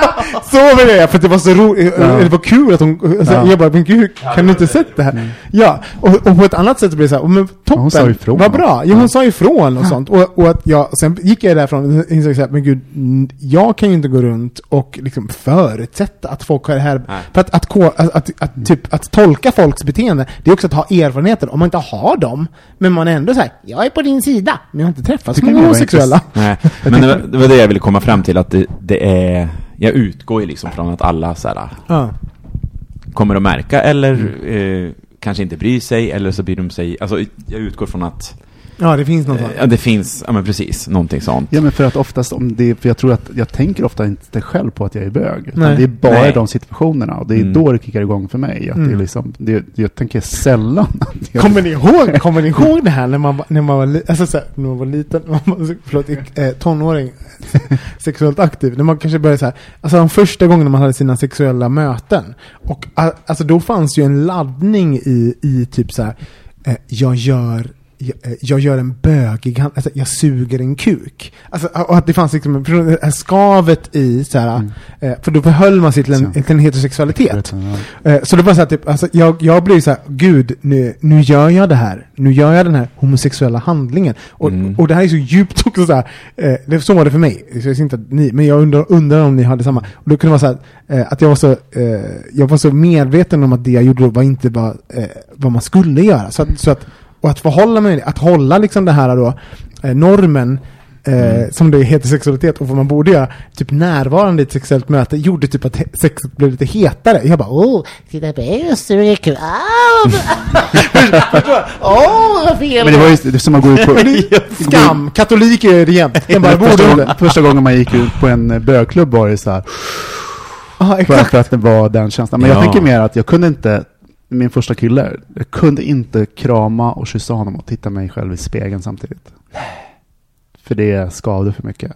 Så vill jag göra, för det var så roligt, Ja. det var kul att hon, så, Ja. jag bara, men gud, kan du inte sett det här? Ja, och, och på ett annat sätt blev det såhär, men toppen, hon sa ifrån. vad bra, ja hon Ja. sa ifrån och sånt. Och, och att jag, sen gick jag därifrån och insåg såhär, men gud, mm, jag kan ju inte gå runt och liksom förutsätta att folk har det här, Nej. för att, att, att, att, att, typ, att tolka folks beteende, det är också att ha erfarenheter. Om man inte har dem, men man är ändå såhär, jag är på din sida, men jag har inte träffat så många det homosexuella. Nej, men det var, det var det jag ville komma fram till, att det, det är... Jag utgår ju liksom från att alla så här, Ja. kommer att märka, eller eh, kanske inte bryr sig, eller så bryr de sig, alltså jag utgår från att Ja, det finns något sånt. Eh, Ja, det finns, ja men precis, någonting sånt. Ja, men för att oftast om det, för jag tror att jag tänker ofta inte själv på att jag är bög. Utan Nej. det är bara Nej. de situationerna och det är Mm. då det kickar igång för mig. Att det är Mm. liksom, det, jag tänker sällan att jag... Kommer ni ihåg, *laughs* kommer ni ihåg det här när man, var- när man var, alltså så här, när man var liten, *laughs* man var, förlåt, eh, tonåring, *laughs* sexuellt aktiv, när man kanske började så här, alltså de första gångerna man hade sina sexuella möten, och alltså då fanns ju en laddning i, i typ så här, eh, jag gör jag, eh, jag gör en bögig hand, alltså jag suger en kuk. Alltså, och att det fanns liksom en- det här skavet i så här, eh, för då förhöll man sig till en, till en heterosexualitet. Ja. Eh, Så det var så här, typ, alltså, jag, jag blev så här, gud, nu, nu gör jag det här. Nu gör jag den här homosexuella handlingen. Och, Mm. och det här är så djupt också så här, det, så var det för mig. Så jag inte ni, men jag undrar, undrar om ni hade samma. Och då kunde det vara så här, att jag var så, jag var så medveten om att det jag gjorde var inte var, eh, vad man skulle göra. Så att, så att, och att förhålla mig, att hålla liksom det här då, eh, normen, Eh, som det heter sexualitet och vad man borde göra, typ närvarande i ett sexuellt möte, gjorde typ att sexet blev lite hetare. Jag bara åh, titta på er, suger kuk. Ah! Åh, vad fel! Men det var ju det är som att gå ut på... *laughs* *laughs* Skam, katolik är det jämt. Den bara *laughs* borde första, första gången man gick ut på en eh, bögklubb var det så här, för, exakt. för att det var den känslan. Men jag Ja. tänker mer att jag kunde inte, min första kille, jag kunde inte krama och kyssa honom och titta mig själv i spegeln samtidigt. För det skavde för mycket.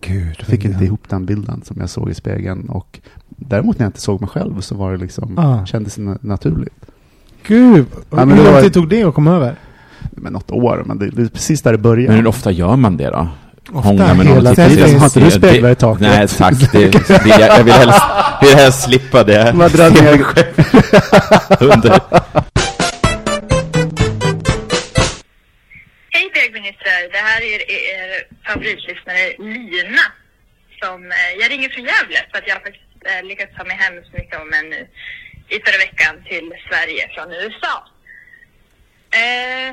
Gud, Jag fick inte ihop den bilden som jag såg i spegeln. Och däremot när jag inte såg mig själv så var det liksom, Ah. kändes naturligt. Gud, Ja, men hur lång tid tog det att komma över? Men något år, men det, det är precis där det började. Men hur ofta gör man det då? Hångla med någon och titta Har inte du det- speglar i taket? Nej, tack. Det, det, jag, jag vill helst, vill helst slippa det. Man drar ner- *laughs* Under. Hej bögministrar! Det här är er favoritlyssnare Lina. Som, eh, jag ringer från Gävle för att jag har faktiskt eh, lyckats ta mig hem så mycket om en nu i förra veckan till Sverige från USA. Eh,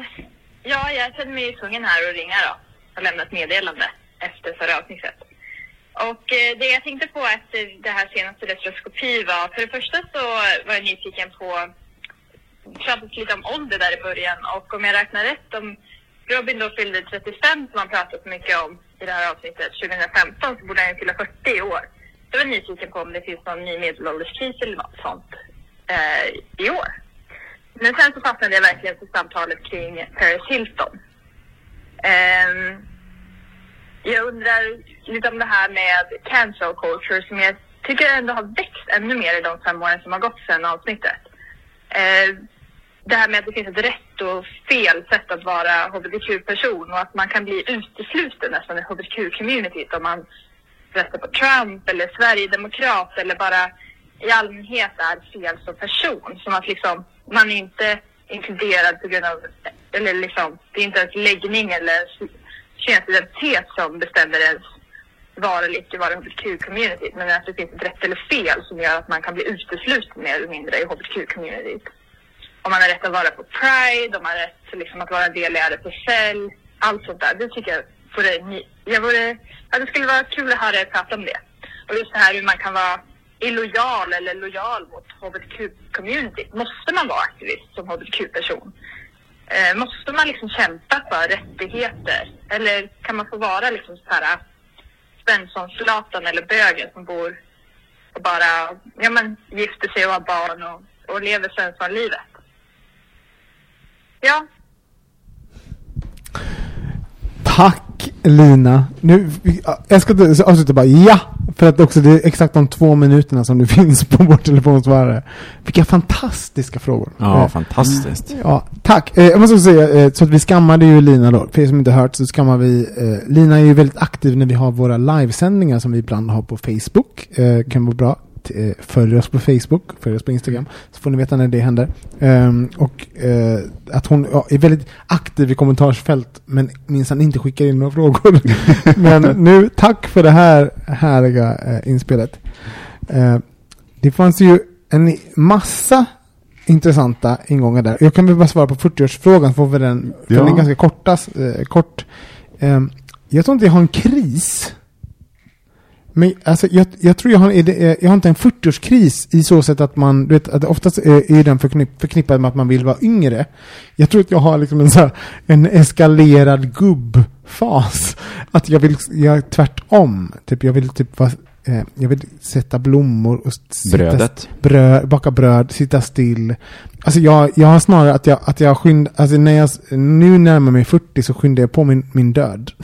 ja, jag känner mig tvungen här att ringa då och lämna ett meddelande efter förra avsnittet. Och eh, det jag tänkte på efter eh, det här senaste retroskopi var, för det första så var jag nyfiken på pratades lite om ålder där i början och om jag räknar rätt om Robin då fyllde 35 som han pratat mycket om i det här avsnittet 2015 så borde han ju fylla 40 i år. Jag var nyfiken på om det finns någon ny medelålderskris eller något sånt eh, i år. Men sen så fastnade jag verkligen för samtalet kring Paris Hilton. Ehm, jag undrar lite om det här med cancel culture som jag tycker ändå har växt ännu mer i de fem åren som har gått sedan avsnittet. Eh, det här med att det finns ett rätt och fel sätt att vara hbtq-person och att man kan bli utesluten nästan i hbtq-communityt om man röstar på Trump eller Sverigedemokrat eller bara i allmänhet är fel som person. Som att liksom man är inte inkluderad på grund av, eller liksom, det är inte ens läggning eller könsidentitet som bestämmer ens vara eller icke vara i hbtq-communityt. Men att det finns ett rätt eller fel som gör att man kan bli utesluten mer eller mindre i hbtq-communityt om man har rätt att vara på Pride, om man har rätt liksom att vara en del i RFSL, allt sånt där. Det tycker jag vore, jag vore, ja, det skulle vara kul att höra er prata om det. Och just det här hur man kan vara illojal eller lojal mot hbtq-community. Måste man vara aktivist som hbtq-person? Eh, måste man liksom kämpa för rättigheter? Eller kan man få vara liksom så här eh, Svensson-Zlatan eller bögen som bor och bara ja, men, gifter sig och har barn och, och lever Svensson-livet? Ja, Tack Lina. Nu, jag ska avsluta bara ja, för att också det är exakt de två minuterna som det *laughs* finns på vår telefonsvarare. Vilka fantastiska frågor. Ja, Eh, fantastiskt. Ja, tack. Eh, jag måste också säga, eh, så att vi skammade ju Lina då. För er som inte hört så skammar vi, eh, Lina är ju väldigt aktiv när vi har våra livesändningar som vi ibland har på Facebook. Eh, kan vara bra. Eh, Följ oss på Facebook, följ oss på Instagram. Så får ni veta när det händer. Ehm, och eh, att hon ja, är väldigt aktiv i kommentarsfält men minsann inte skickar in några *laughs* frågor. men nu, tack för det här härliga eh, inspelet. Eh, det fanns ju en massa intressanta ingångar där. Jag kan väl bara svara på 40-årsfrågan, får vi den, för Ja. den är ganska kortas, kort. Eh, jag tror inte jag har en kris. Men alltså, jag, jag tror jag har, det- jag har inte en 40-årskris i så sätt att man, du vet, att oftast är är den förknipp, förknippad med att man vill vara yngre. Jag tror att jag har liksom en så här, en eskalerad gubbfas. Att jag vill, jag är tvärtom. Typ, jag vill typ vara, eh, jag vill sätta blommor och sitta, Brödet. bröd, baka bröd, sitta still. Alltså jag, jag har snarare att jag, att jag skynd, alltså när jag, nu närmar mig 40 så skyndar jag på min, min död. *laughs*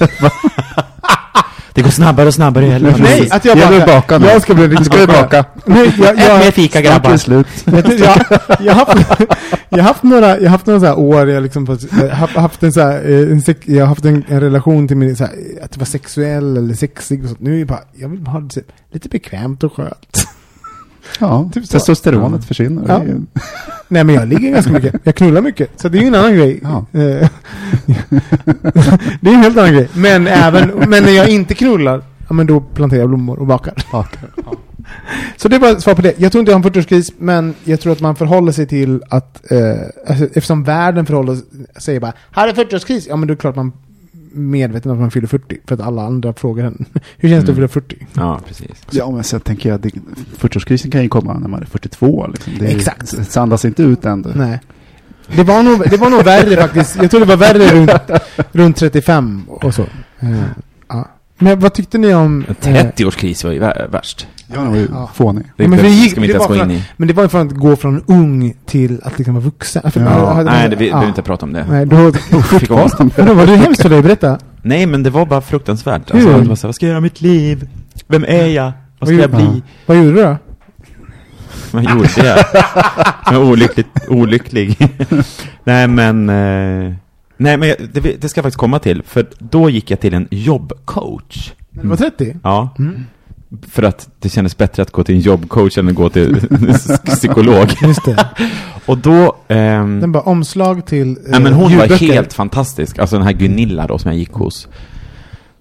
*laughs* Det går snabbare och snabbare. Eller? Nej, att jag Jag vill baka nu. Jag ska bli riktigt Ska baka? Nej, jag, Ät jag, mer fika grabbar. slut. *laughs* Jag, jag, har haft, *laughs* jag har haft några, jag har haft några så här år, jag liksom, jag har haft en så här, eh, en, sex- jag har haft en, en relation till min, så här, att det var sexuell eller sexig och sånt. Nu är det bara, jag vill bara ha det lite bekvämt och skönt. *laughs* Ja, Typ testosteronet försvinner. Ja. Det är ju- *laughs* Nej men jag ligger ganska mycket, jag knullar mycket. Så det är ju en annan grej. Ja. Eh, *laughs* det är en helt annan grej. Men även, men när jag inte knullar, ja men då planterar jag blommor och bakar. Bakar. *laughs* Så det var svar på det. Jag tror inte jag har en 40-årskris, men jag tror att man förhåller sig till att, eh, alltså, eftersom världen förhåller sig bara, har du 40-årskris? Ja men då är det klart man är medveten om att man fyller 40, för att alla andra frågar en, *laughs* hur känns det att Mm. fylla 40? Ja, precis. Ja, men sen tänker jag, det- 40-årskrisen kan ju komma när man är 42. Liksom. Det är, Exakt. Det sandas inte ut än. det. Nej. Det var, nog, det var nog värre faktiskt. Jag tror det var värre runt, runt 35 och så. Eh, ja. Men vad tyckte ni om... En eh, 30-årskris var ju vä- värst. Ja, det var ju Ja. fånig. Det, Ja, men det vi gick- ska vi inte ens var gå in i. Men det var ju från att gå från ung till att liksom vara vuxen. För- Ja. Nej, det, vi ja. behöver inte prata om det. Nej, då... Fick ångest. Vadå, var det hemskt för dig? Berätta. Nej, men det var bara fruktansvärt. Hur? Alltså, det var så här, vad ska jag göra i mitt liv? Vem är jag? Vad ska jag bli? Vad gjorde du då? *laughs* Vad gjorde jag? Jag var olyckligt, olycklig. *laughs* nej, men... Eh, nej, men det, det ska jag faktiskt komma till. För då gick jag till en jobbcoach. Du var 30? Ja. Mm. För att det kändes bättre att gå till en jobbcoach än att gå till *laughs* psykolog. Just det. *laughs* Och då... ehm, Den bara omslag till eh, Nej men hon var ljudböcker. helt fantastisk, alltså den här Gunilla då som jag gick hos.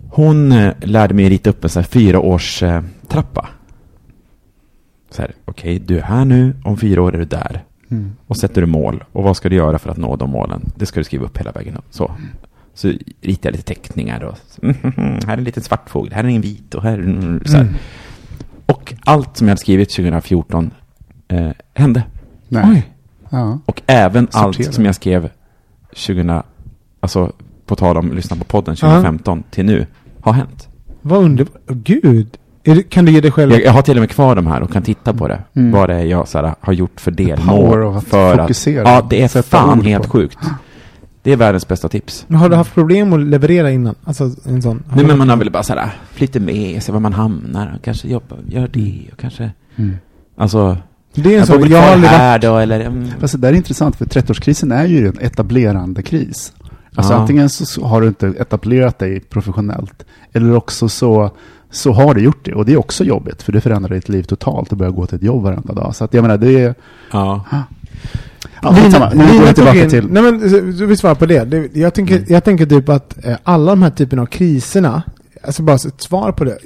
Hon eh, lärde mig rita upp en sån här fyra års eh, trappa. Så här, okej, du är här nu, om fyra år är du där. Mm. Och sätter du mål. Och vad ska du göra för att nå de målen? Det ska du skriva upp hela vägen. Så. Så ritar jag lite teckningar och så, här är en liten svartfågel, här är en vit och här är en så här. Mm. Och allt som jag hade skrivit 2014 eh, hände. Ja. Och även Sortera. allt som jag skrev 20, alltså på tal om lyssna på podden 2015 till nu, har hänt. Vad underbart. Gud. Det, kan du ge dig själv... Jag, jag har till och med kvar de här och kan titta på det. Mm. Vad det är jag så här, har gjort för power delmål. of att För fokusera. att, ja, det är Sätta fan helt sjukt. Det är världens bästa tips. Men har du haft problem att leverera innan? Alltså en sån? Nej men man har väl bara så här, med, se var man hamnar, och kanske jobba, gör det och kanske, Mm. alltså, Det är en sån, jag har aldrig varit... då eller, mm, Alltså, det är intressant, för 30-årskrisen är ju en etablerande kris. Alltså Ja. antingen så, har du inte etablerat dig professionellt, eller också så, så har du gjort det. Och det är också jobbigt, för det förändrar ditt liv totalt att börja gå till ett jobb varenda dag. Så att jag menar, det är... ja. Ja, skitsamma. Nu Lina vi tillbaka in- till... Nej men, du vill svara på det. det jag, tänker, Mm. jag tänker typ att eh, alla de här typerna av kriserna, alltså bara ett svar på det,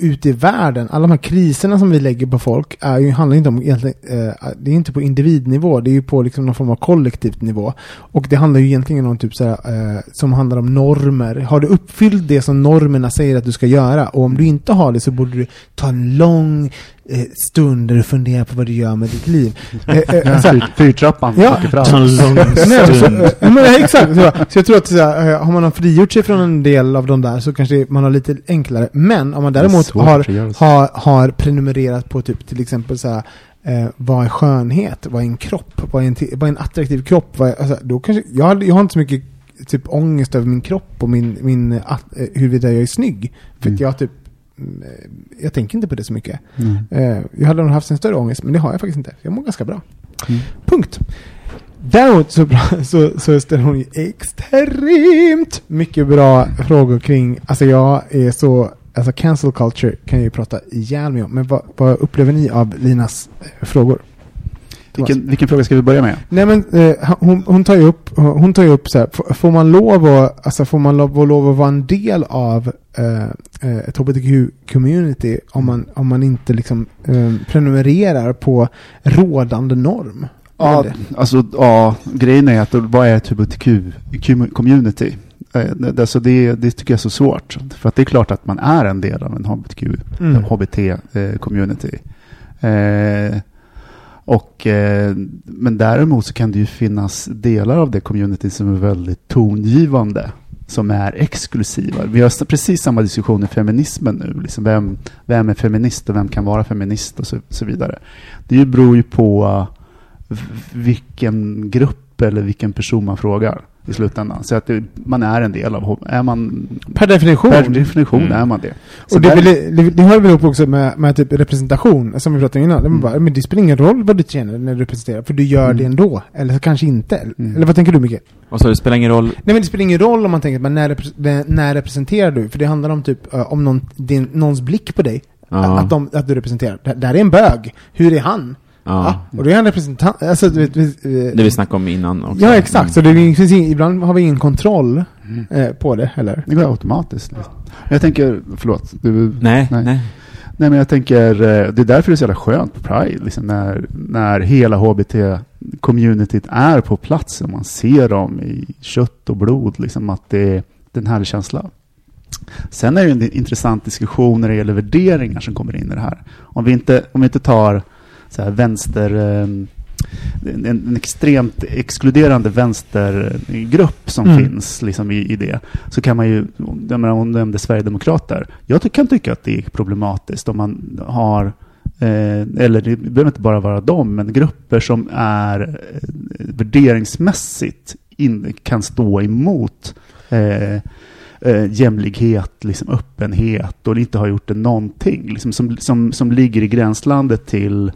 ute i världen, alla de här kriserna som vi lägger på folk, är ju, handlar inte om egentligen, eh, det är inte på individnivå, det är ju på liksom någon form av kollektivt nivå. Och det handlar ju egentligen om typ såhär, eh, som handlar om normer. Har du uppfyllt det som normerna säger att du ska göra? Och om du inte har det så borde du ta en lång eh, stund där du funderar på vad du gör med ditt liv. Eh, eh, *laughs* alltså, Fyr, fyrtrappan Ja. åker fram. Nej, så, ja, men, exakt. Så, så jag tror att så här, har man frigjort sig från en del av de där så kanske man har lite enklare. Men om man däremot att har, har, har prenumererat på typ till exempel så här, eh, vad är skönhet? Vad är en kropp? Vad är en, vad är en attraktiv kropp? Vad är, alltså, då kanske, jag, har- jag har inte så mycket typ ångest över min kropp och min, min att, eh, huruvida jag är snygg. För att Mm. jag typ jag tänker inte på det så mycket. Mm. Eh, jag hade nog haft en större ångest, men det har jag faktiskt inte. Jag mår ganska bra. Mm. Punkt. Däremot så, bra- *laughs* så, så ställer hon ju extremt mycket bra frågor kring, alltså jag är så, alltså cancel culture kan jag ju prata ihjäl mig om, men vad, vad upplever ni av Linas eh, frågor? Vilken, vilken fråga ska vi börja med? Nej men eh, hon, hon tar ju upp, hon tar upp så här, får man lov att, alltså får man lov, lov att vara en del av eh, eh, ett hbtq-community om man, om man inte liksom eh, prenumererar på rådande norm? Ja, Eller? alltså, ja, grejen är att vad är ett hbtq-community? eh, det, alltså det, det tycker jag är så svårt. För att det är klart att man är en del av en HBTQ, Mm. HBT-community. Eh, och, eh, men däremot så kan det ju finnas delar av det community som är väldigt tongivande, som är exklusiva. Vi har precis samma diskussion i feminismen nu. Liksom vem, vem är feminist och vem kan vara feminist och så, så vidare. Det beror ju på eh, vilken grupp eller vilken person man frågar i slutändan. Så att det, man är en del av är man Per definition. Per definition Mm. är man det. Så Och det, är där- väl, det, det har väl ihop också med, med typ representation, som vi pratade om innan. Mm. Bara, men det spelar ingen roll vad du känner när du representerar, för du gör Mm. det ändå. Eller så kanske inte. Mm. Eller vad tänker du Micke? Och så det spelar ingen roll. Nej men det spelar ingen roll om man tänker, men när, repre- när representerar du? För det handlar om typ, eh, om någon, din, någons blick på dig. Ja. Att, de, att du representerar. Det, där är en bög. Hur är han? Ja. och då är han representant. Alltså, du vet, vi, Det vi snackade om innan också. Ja exakt, Mm. så det finns ing, ibland har vi ingen kontroll eh, på det heller. Det går automatiskt. Liksom. Jag tänker, förlåt. Du, Nej, nej. nej. Nej, men jag tänker, eh, det är därför det är så jävla skönt på Pride, liksom, när, när hela HBT-communityt är på plats och man ser dem i kött och blod, liksom, att det, är en härlig känsla. Sen är det ju en intressant diskussion när det gäller värderingar som kommer in i det här. Om vi inte, om vi inte tar så här vänster... eh, En, en extremt exkluderande vänstergrupp som Mm. finns liksom i, i det, så kan man ju, jag menar, hon nämnde Sverigedemokrater, jag ty- kan tycka att det är problematiskt om man har Eh, eller det behöver inte bara vara dem, men grupper som är eh, värderingsmässigt in, kan stå emot eh, eh, jämlikhet, liksom öppenhet och inte har gjort det någonting. Liksom som, som, som ligger i gränslandet till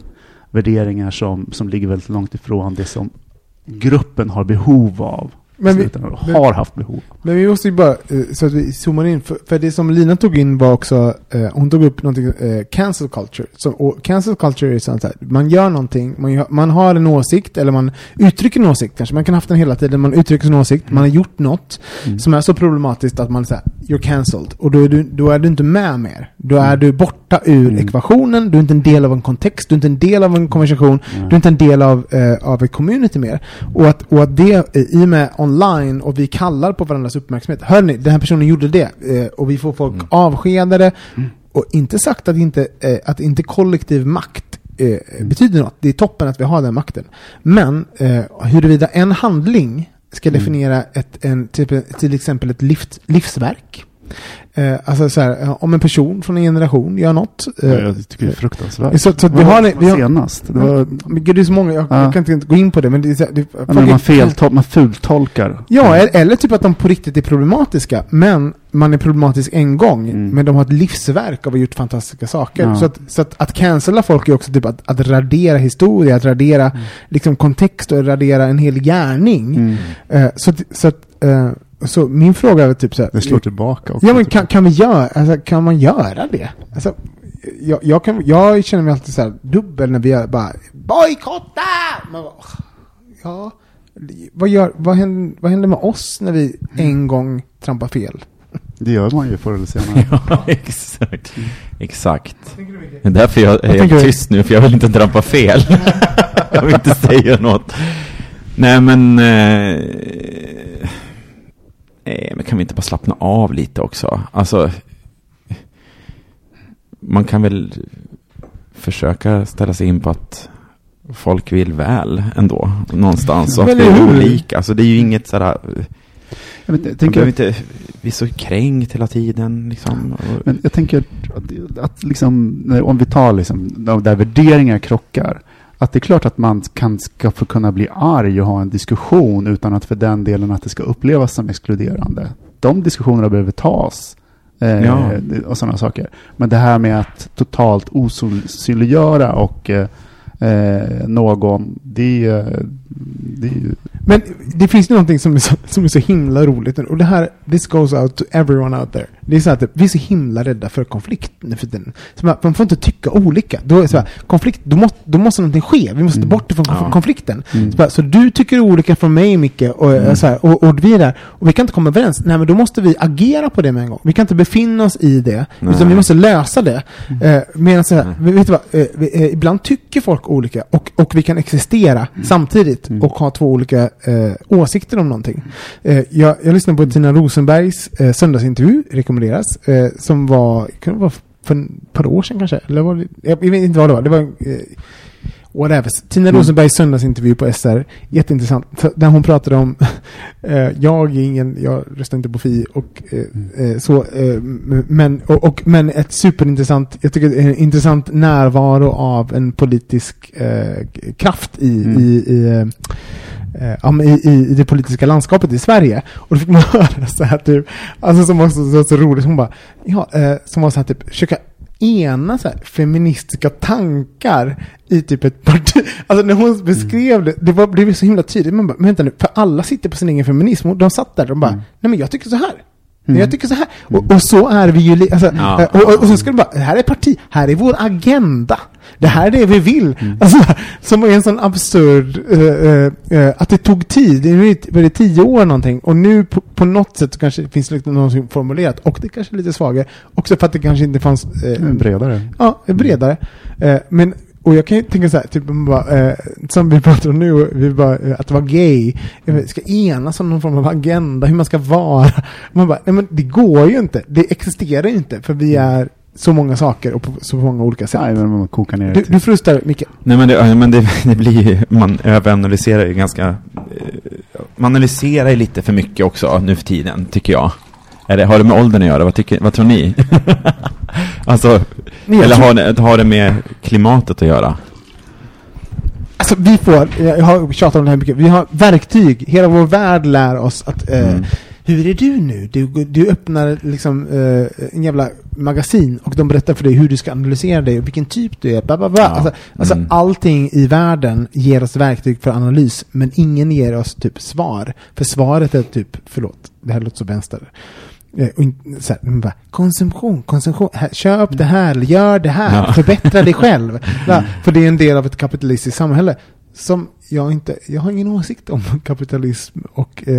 värderingar som, som ligger väldigt långt ifrån det som gruppen har behov av. Men vi- men- har haft behov. Men vi måste ju bara, eh, så att vi zoomar in, för, för det som Lina tog in var också, eh, hon tog upp någonting, eh, cancel culture. Så, och cancel culture är sånt här, man gör någonting, man, gör, man har en åsikt, eller man uttrycker en åsikt kanske, man kan ha haft den hela tiden, man uttrycker sin åsikt, man har gjort något Mm. som är så problematiskt att man säger you're cancelled. Och då är, du, då är du inte med mer. Då är Mm. du borta ur Mm. ekvationen, du är inte en del av en kontext, du är inte en del av en konversation, Mm. du är inte en del av, eh, av ett community mer. Och att, och att det, eh, i och med online, och vi kallar på varandras uppmärksamhet. Hörni, den här personen gjorde det. Eh, och vi får folk avskedade. Och inte sagt att inte, eh, att inte kollektiv makt eh, betyder något. Det är toppen att vi har den makten. Men eh, huruvida en handling ska Mm. definiera ett, en, typ, till exempel ett livs, livsverk. Eh, alltså så här, eh, om en person från en generation gör något. eh, Ja, jag tycker det är fruktansvärt. Så, så att vi har, var vi har senast? Det var, men gud, det är så många, jag, Ja. jag kan inte gå in på det, men det det, ja, men man, feltol- man fultolkar. Ja, eller, eller typ att de på riktigt är problematiska, men man är problematisk en gång, Mm. men de har ett livsverk av att ha gjort fantastiska saker. Ja. Så, att, så att, att cancella folk är också typ att, att radera historia, att radera Mm. liksom kontext och radera en hel gärning. Mm. Eh, så, att, så, att, eh, så min fråga är typ så här, Det slår tillbaka också. Ja men typ. kan, kan vi göra, alltså, kan man göra det? Alltså, jag, jag, kan, jag känner mig alltid så här dubbel när vi gör bara bojkotta! Ja, vad, gör, vad, händer, vad händer med oss när vi en gång trampar fel? Det gör man ju förr eller senare. *laughs* Ja, exakt. Exakt. Det är därför jag är du? tyst nu, för jag vill inte trampa fel. *laughs* jag vill inte säga något. Nej, men... Eh, nej, men kan vi inte bara slappna av lite också? Alltså... Man kan väl försöka ställa sig in på att folk vill väl ändå, någonstans. Och att det är olika. Alltså det är ju inget sådär... Jag, vet, jag Man tänker, behöver inte bli så kränkt hela tiden liksom. Men jag tänker att, att liksom, om vi tar liksom, där värderingar krockar, att det är klart att man kan, ska få kunna bli arg och ha en diskussion utan att för den delen att det ska upplevas som exkluderande. De diskussionerna behöver tas. Eh, Ja. Och sådana saker. Men det här med att totalt osynliggöra och eh, eh, någon, det, det. Men det finns någonting som är, så, som är så himla roligt. Och det här, this goes out to everyone out there. Det är så att vi är så himla rädda för konflikt nu för tiden. Så man, får inte tycka olika. Då, är så här, konflikt, då, måste, då måste någonting ske. Vi måste Mm. bort ifrån Ja. konflikten. Mm. Så, bara, så du tycker olika från mig, Micke, och, Mm. så här, och, och vi är där. Och vi kan inte komma överens. Nej, men då måste vi agera på det med en gång. Vi kan inte befinna oss i det. Nej. Utan vi måste lösa det. Mm. Eh, medan så här, vet du vad, eh, vi, eh, ibland tycker folk olika och, och vi kan existera samtidigt Mm. och ha två olika eh, åsikter om någonting. Eh, jag, jag lyssnade på Tina Rosenbergs eh, söndagsintervju, rekommenderas, eh, som var, kan det vara för ett par år sedan kanske? Eller var det, jag, jag vet inte vad det var. Det var eh, Whatever. Tina Mm. Rosenbergs söndagsintervju på SR, jätteintressant. Där hon pratade om, *laughs* eh, jag är ingen, jag röstar inte på Fi och eh, eh, så, eh, men, och, och, men ett superintressant, jag tycker en intressant närvaro av en politisk kraft i, Mm. i, i eh, i, i, det politiska landskapet i Sverige. Och då fick man *laughs* höra så här typ, alltså som var så, roligt, hon bara, ja, eh, som var så här typ, försöka ena så här, feministiska tankar i typ ett parti. *laughs* Alltså när hon beskrev det, det, var, det blev så himla tydligt. Man bara, men vänta nu, för alla sitter på sin egen feminism. Och de satt där och bara, nej men jag tycker så här. Nej, Jag tycker så här. Och, och så är vi ju, alltså, Ja. eh, och, och, och så ska det bara, här är parti, här är vår agenda. Det här är det vi vill. Alltså, som var en sån absurd, eh, eh, att det tog tid. Det är nu var det tio år någonting. Och nu på, på något sätt kanske det finns liksom någonting formulerat. Och det kanske är lite svagare. Också för att det kanske inte fanns... eh, Bredare. Ja, bredare. Men, och jag kan ju tänka så här, typ bara, eh, som vi pratar om nu, vi bara, eh, att vara gay, ska enas om någon form av agenda, hur man ska vara. Man bara, nej men det går ju inte, det existerar ju inte, för vi är så många saker och på så många olika sätt. Nej, men man kokar ner det Du, till- du frustar, Micke. Nej men det, men det, *laughs* det blir ju, man överanalyserar ju ganska, eh, man analyserar ju lite för mycket också nu för tiden, tycker jag. Är det, har det med åldern att göra? Vad, tycker, vad tror ni? *laughs* alltså, eller har det, har det med klimatet att göra? Alltså vi får, jag har tjatat om det här mycket, vi har verktyg, hela vår värld lär oss att eh, Mm. Hur är du nu? Du, du öppnar liksom eh, en jävla magasin och de berättar för dig hur du ska analysera dig och vilken typ du är. Bla, bla, bla. Ja. Alltså, alltså Mm. allting i världen ger oss verktyg för analys men ingen ger oss typ svar. För svaret är typ, förlåt, det här låter så vänster. Eh, så här, man bara, konsumtion, konsumtion, här, köp det här, gör det här, Ja. förbättra dig *laughs* själv. Ja, för det är en del av ett kapitalistiskt samhälle. Som jag inte, jag har ingen åsikt om *laughs* kapitalism och eh,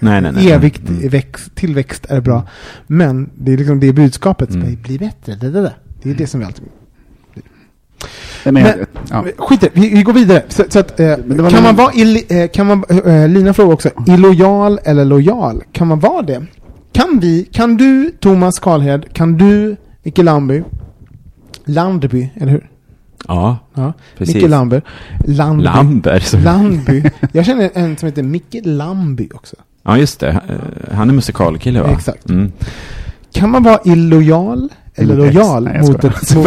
Nej, nej, nej. evigt Mm. växt, tillväxt är bra. Men det är liksom det budskapet, Mm. mm. bli bättre, det, det, det. det är det som vi alltid men, Men- jag- ja. Skit det, vi, vi går vidare. Så, så att, eh, kan man vara, illi, eh, kan man, eh, Lina frågar också, illojal eller lojal? Kan man vara det? Kan vi, kan du, Thomas Karlhed, kan du, Micke Landby, Landby, eller hur? Ja, Ja, precis. Micke Landby. Landby. Lamber. Landby. *laughs* Jag känner en som heter Micke Lamby också. Ja, just det. Eh, Han är musikalkille va? Exakt. Mm. Kan man vara illojal eller ex. lojal Nej, mot ett... Mot,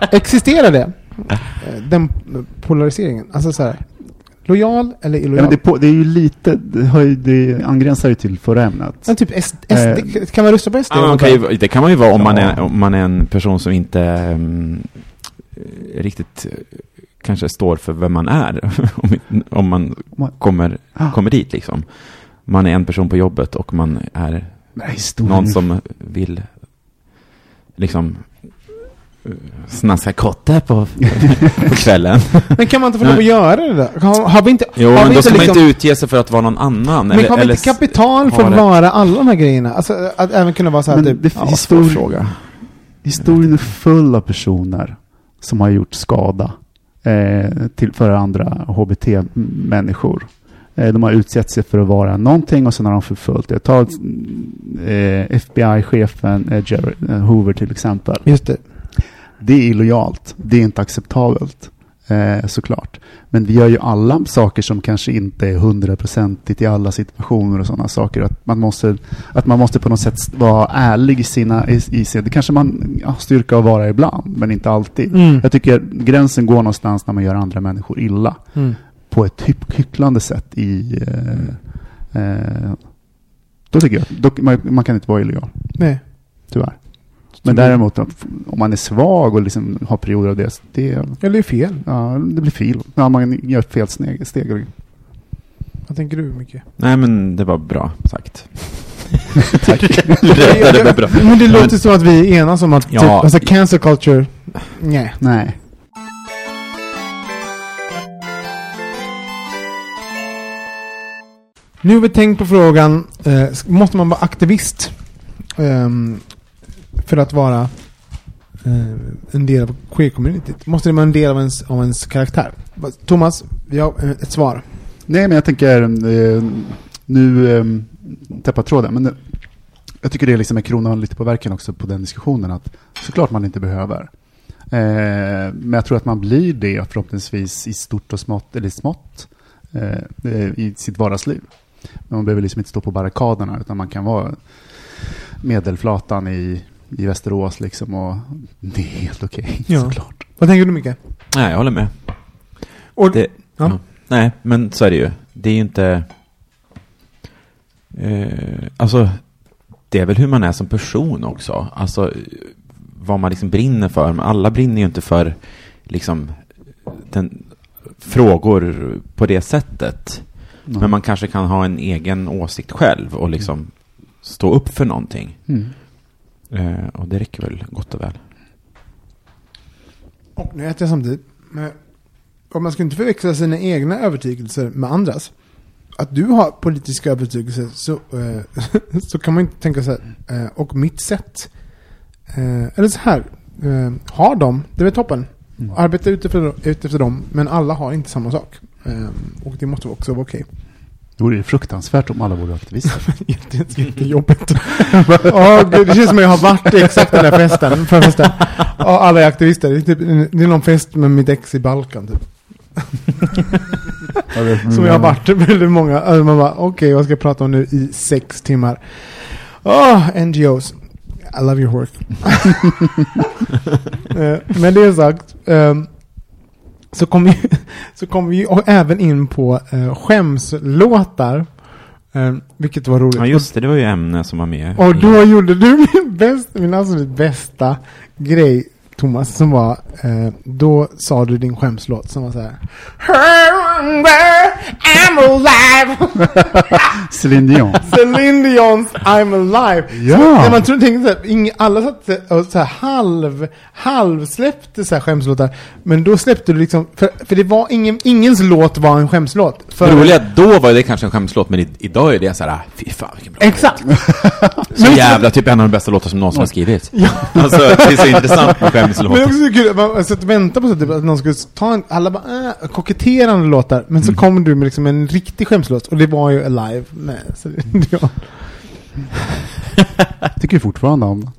*laughs* existerar det? Eh, Den polariseringen. Alltså så här. Lojal eller illojal? Ja, men det, är på, det är ju lite, det, det angränsar ju till förra ämnet. Men typ SD, Eh, SD, kan man rösta på SD? Ja, man kan ju, det kan man ju vara om, man Ja. är, om man är en person som inte eh, riktigt eh, kanske står för vem man är. *laughs* om, om man Man- kommer, Ah. kommer dit liksom. Man är en person på jobbet och man är Nej, någon som vill liksom eh, snaska kotte på, på kvällen. *laughs* Men kan man inte få lov att göra det där? Har, har vi inte... Jo, har men vi då ska man liksom- inte utge sig för att vara någon annan. Men har vi eller inte kapital för att vara alla de här grejerna? Alltså att även kunna vara så här Men typ... det, Ja, histori- fråga. historien är full av personer som har gjort skada eh, till, för andra HBT-människor. Eh, de har utsett sig för att vara någonting och sen har de förföljt det. Ta eh, FBI-chefen eh, eh, Hoover till exempel. Just det. Det är illojalt. Det är inte acceptabelt. Eh, såklart. Men vi gör ju alla saker som kanske inte är hundraprocentigt i alla situationer och sådana saker. Att man måste, att man måste på något sätt vara ärlig i sina, i, i sig. Det kanske man har styrka att vara ibland, men inte alltid. Mm. Jag tycker gränsen går någonstans när man gör andra människor illa. Mm. På ett hyck, hycklande sätt i... Eh, eh, då tycker jag då, man, man kan inte vara illojal, Nej. tyvärr. Men däremot om om man är svag och liksom har perioder av det, det, Eller det är fel. ja, det blir fel. Ja, man gör fel steg. steg. Vad tänker du mycket? Nej, men det var bra sagt. *laughs* Tack. *laughs* Rättade mig bra. Men det låter som att vi enas om att Ja. typ, alltså cancel culture, nej. Nej. Nu har vi tänkt på frågan, eh, måste man vara aktivist ehm, för att vara eh, en del av queer-communityt? Måste det vara en del av ens, av ens karaktär? Thomas, vi har eh, ett svar. Nej, men jag tänker, eh, nu eh, tråden, men eh, jag tycker det liksom är liksom en kronan lite på verken också på den diskussionen, att såklart man inte behöver. Eh, men jag tror att man blir det förhoppningsvis i stort och smått, eller smått, eh, eh i sitt vardagsliv. Men man behöver liksom inte stå på barrikaderna, utan man kan vara medelflatan i, i Västerås liksom, och det är helt okej, *laughs* Ja. såklart. Vad tänker du Micke? Nej, jag håller med. Och, Det, ja. ja. Nej, men så är det ju. Det är ju inte... Eh, alltså, det är väl hur man är som person också. Alltså, vad man liksom brinner för. Men alla brinner ju inte för liksom den, frågor på det sättet. Nej. Men man kanske kan ha en egen åsikt själv och liksom stå upp för någonting. Mm. Eh, och det räcker väl gott och väl. Och nu äter jag samtidigt. Men, och man ska inte förväxla sina egna övertygelser med andras. Att du har politiska övertygelser så, eh, *laughs* så kan man inte tänka så här. Eh, och mitt sätt. Eh, eller så här. Eh, har de, det är toppen. Mm. Arbeta utifrån, utifrån dem. Men alla har inte samma sak. Eh, och det måste också vara okej. Det vore ju fruktansvärt om alla vore aktivister. *laughs* Jätte- Jättejobbigt. Åh, *laughs* gud, det känns som att jag har varit i exakt den där festen. För. Ja, alla är aktivister. Det är, typ, det är någon fest med mitt ex i Balkan typ. Som jag har varit väldigt många. Alltså man bara, okej vad ska jag prata om nu i sex timmar? Åh, NGOs. I love your work. *laughs* Eh, Med det sagt. ehm, så kom vi, *laughs* så kom vi även in på uh, skämslåtar. eh, vilket var roligt. Ja, just det. Det var ju ämne som var med. Och då gjorde du min, *laughs* bäst, min absolut bästa grej, Thomas, som var, eh, då sa du din skämslåt som var så här. I'm alive! *laughs* Céline Dion. Celine Dions I'm alive. Ja. Så, när man tror, tänkte så här, ing, alla satt och så här halv, halv släppte så här skämslåtar. Men då släppte du liksom, för, för det var ingen, ingens låt var en skämslåt. För, Det roliga, då var det kanske en skämslåt, men i, idag är det så här, ah, fy fan vilken bra Exakt! Så jävla, typ en av de bästa låtar som någonsin har skrivits. Alltså, det är så intressant med Men skämslåtar. också så kul, att man satt och väntade på så typ, att någon skulle ta en, alla bara äh, koketterande låtar, men Mm. så kom du med liksom en riktig skämslåt, och det var ju Alive med Celine Dion. Tycker ju fortfarande om den.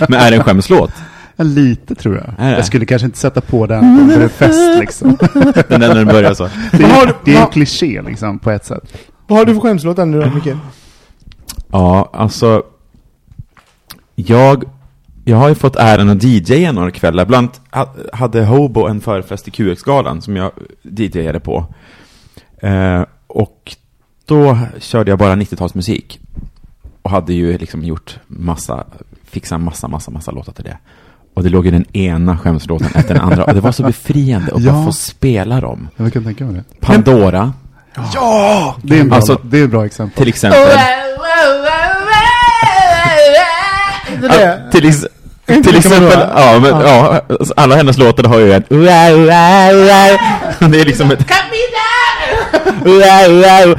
*laughs* Men är det en skämslåt? Ja, lite tror jag. Är det? Jag skulle kanske inte sätta på den under en fest liksom. *laughs* Den där när den börjar så. Det är, det är en kliché liksom på ett sätt. Vad har du för skämslåtar nu då, Micke? Ja, alltså. Jag, jag har ju fått äran att DJa några kvällar. Bland ha- hade Hobo en förfest i QX-galan som jag DJade på. Eh, och då körde jag bara 90-talsmusik. Och hade ju liksom gjort massa, fixat massa, massa, massa låtar till det. Och det låg ju den ena skämslåten efter den andra. Och det var så befriande att *laughs* Ja. bara få spela dem. Jag kan tänka mig det. Pandora, Ja! Det är en bra, Alltså- det är ett bra exempel. till exempel. Är det. Ja, till, ex Inte till exempel, ja, men, ja, alla hennes låtar har ju en Det är liksom ett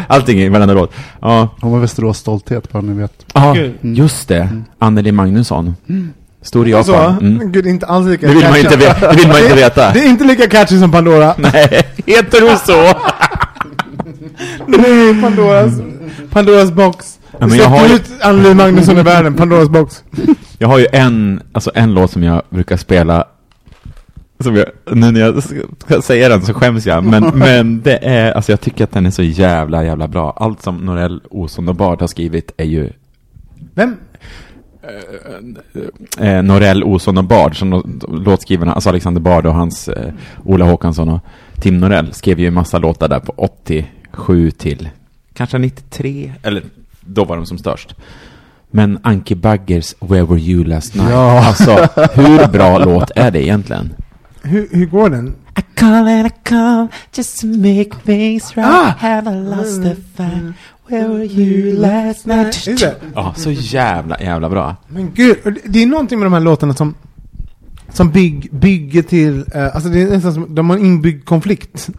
Allting i varenda låt. Ja, Hon var Västerås stolthet, bara ni vet. ja just det. Anneli Magnusson. Stor i Japan. Mm. Gud, inte alls lika Det vill man catchy. inte veta. Det vill man inte veta. Det är inte lika catchy som Pandora. *laughs* Nej, heter hon så? *laughs* Är Pandoras, Pandoras box. Men Ja, jag har ju- ut Anneli Magnusson i *laughs* världen, Pandoras box. Jag har ju en, alltså en låt som jag brukar spela som jag, nu när jag ska säga den så skäms jag, men, *laughs* men det är, alltså jag tycker att den är så jävla, jävla bra. Allt som Norell Olsson och Bard har skrivit är ju Vem? eh, Norell, Olsson och Bard, som de- de låtskrivarna, alltså Alexander Bard och hans eh, Ola Håkansson och Tim Norell skrev ju en massa låtar där på 87 till kanske 93, eller då var de som störst. Men Anki Baggers Where Were You Last Night, Ja. alltså hur bra låt är det egentligen? Hur, hur går den? I call and I call just to make things right. Ah! Have I lost the fight? Where were you last night? Det. Ja, så jävla, jävla bra. Men gud, det- är någonting med de här låtarna som som bygg, bygger till, eh, alltså det är nästan som, de har en inbyggd konflikt.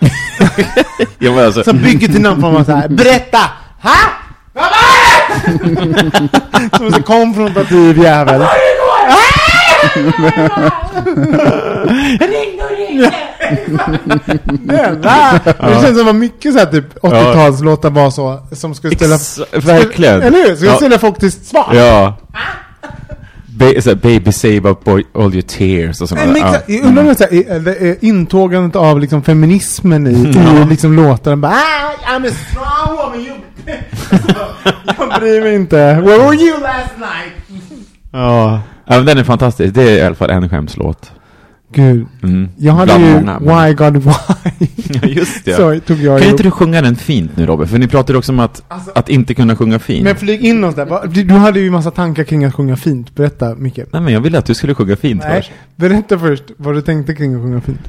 *laughs* Ja, men alltså, Som bygger till någon form av såhär, berätta! Ha? Vad? *laughs* Som en konfrontativ jävel. Ring och ring! Det känns som att mycket så här typ 80-talslåtar var så, som skulle ställa... Ex- verkligen. Eller hur? Skulle Ja. ställa folk till svars. Ja. Ba- så baby save up all your tears och sådana där. jag undrar om så här, är- intågandet av liksom feminismen i, Ja. i liksom låtar. Bara, ah, I'm a strong woman, you... *laughs* jag bryr mig inte. Where were you last night? Ja. den är fantastisk. Det är i alla fall en skämslåt. Gud. Mm. Jag hade Bland ju många, men- Why God Why. *laughs* Ja, just det. *laughs* Så tog jag kan ihop. inte du sjunga den fint nu Robert? För ni pratade också om att, att inte kunna sjunga fint. Men flyg in oss där. Du, du hade ju massa tankar kring att sjunga fint. Berätta, Micke. Nej men jag ville att du skulle sjunga fint Nej, först. berätta först vad du tänkte kring att sjunga fint.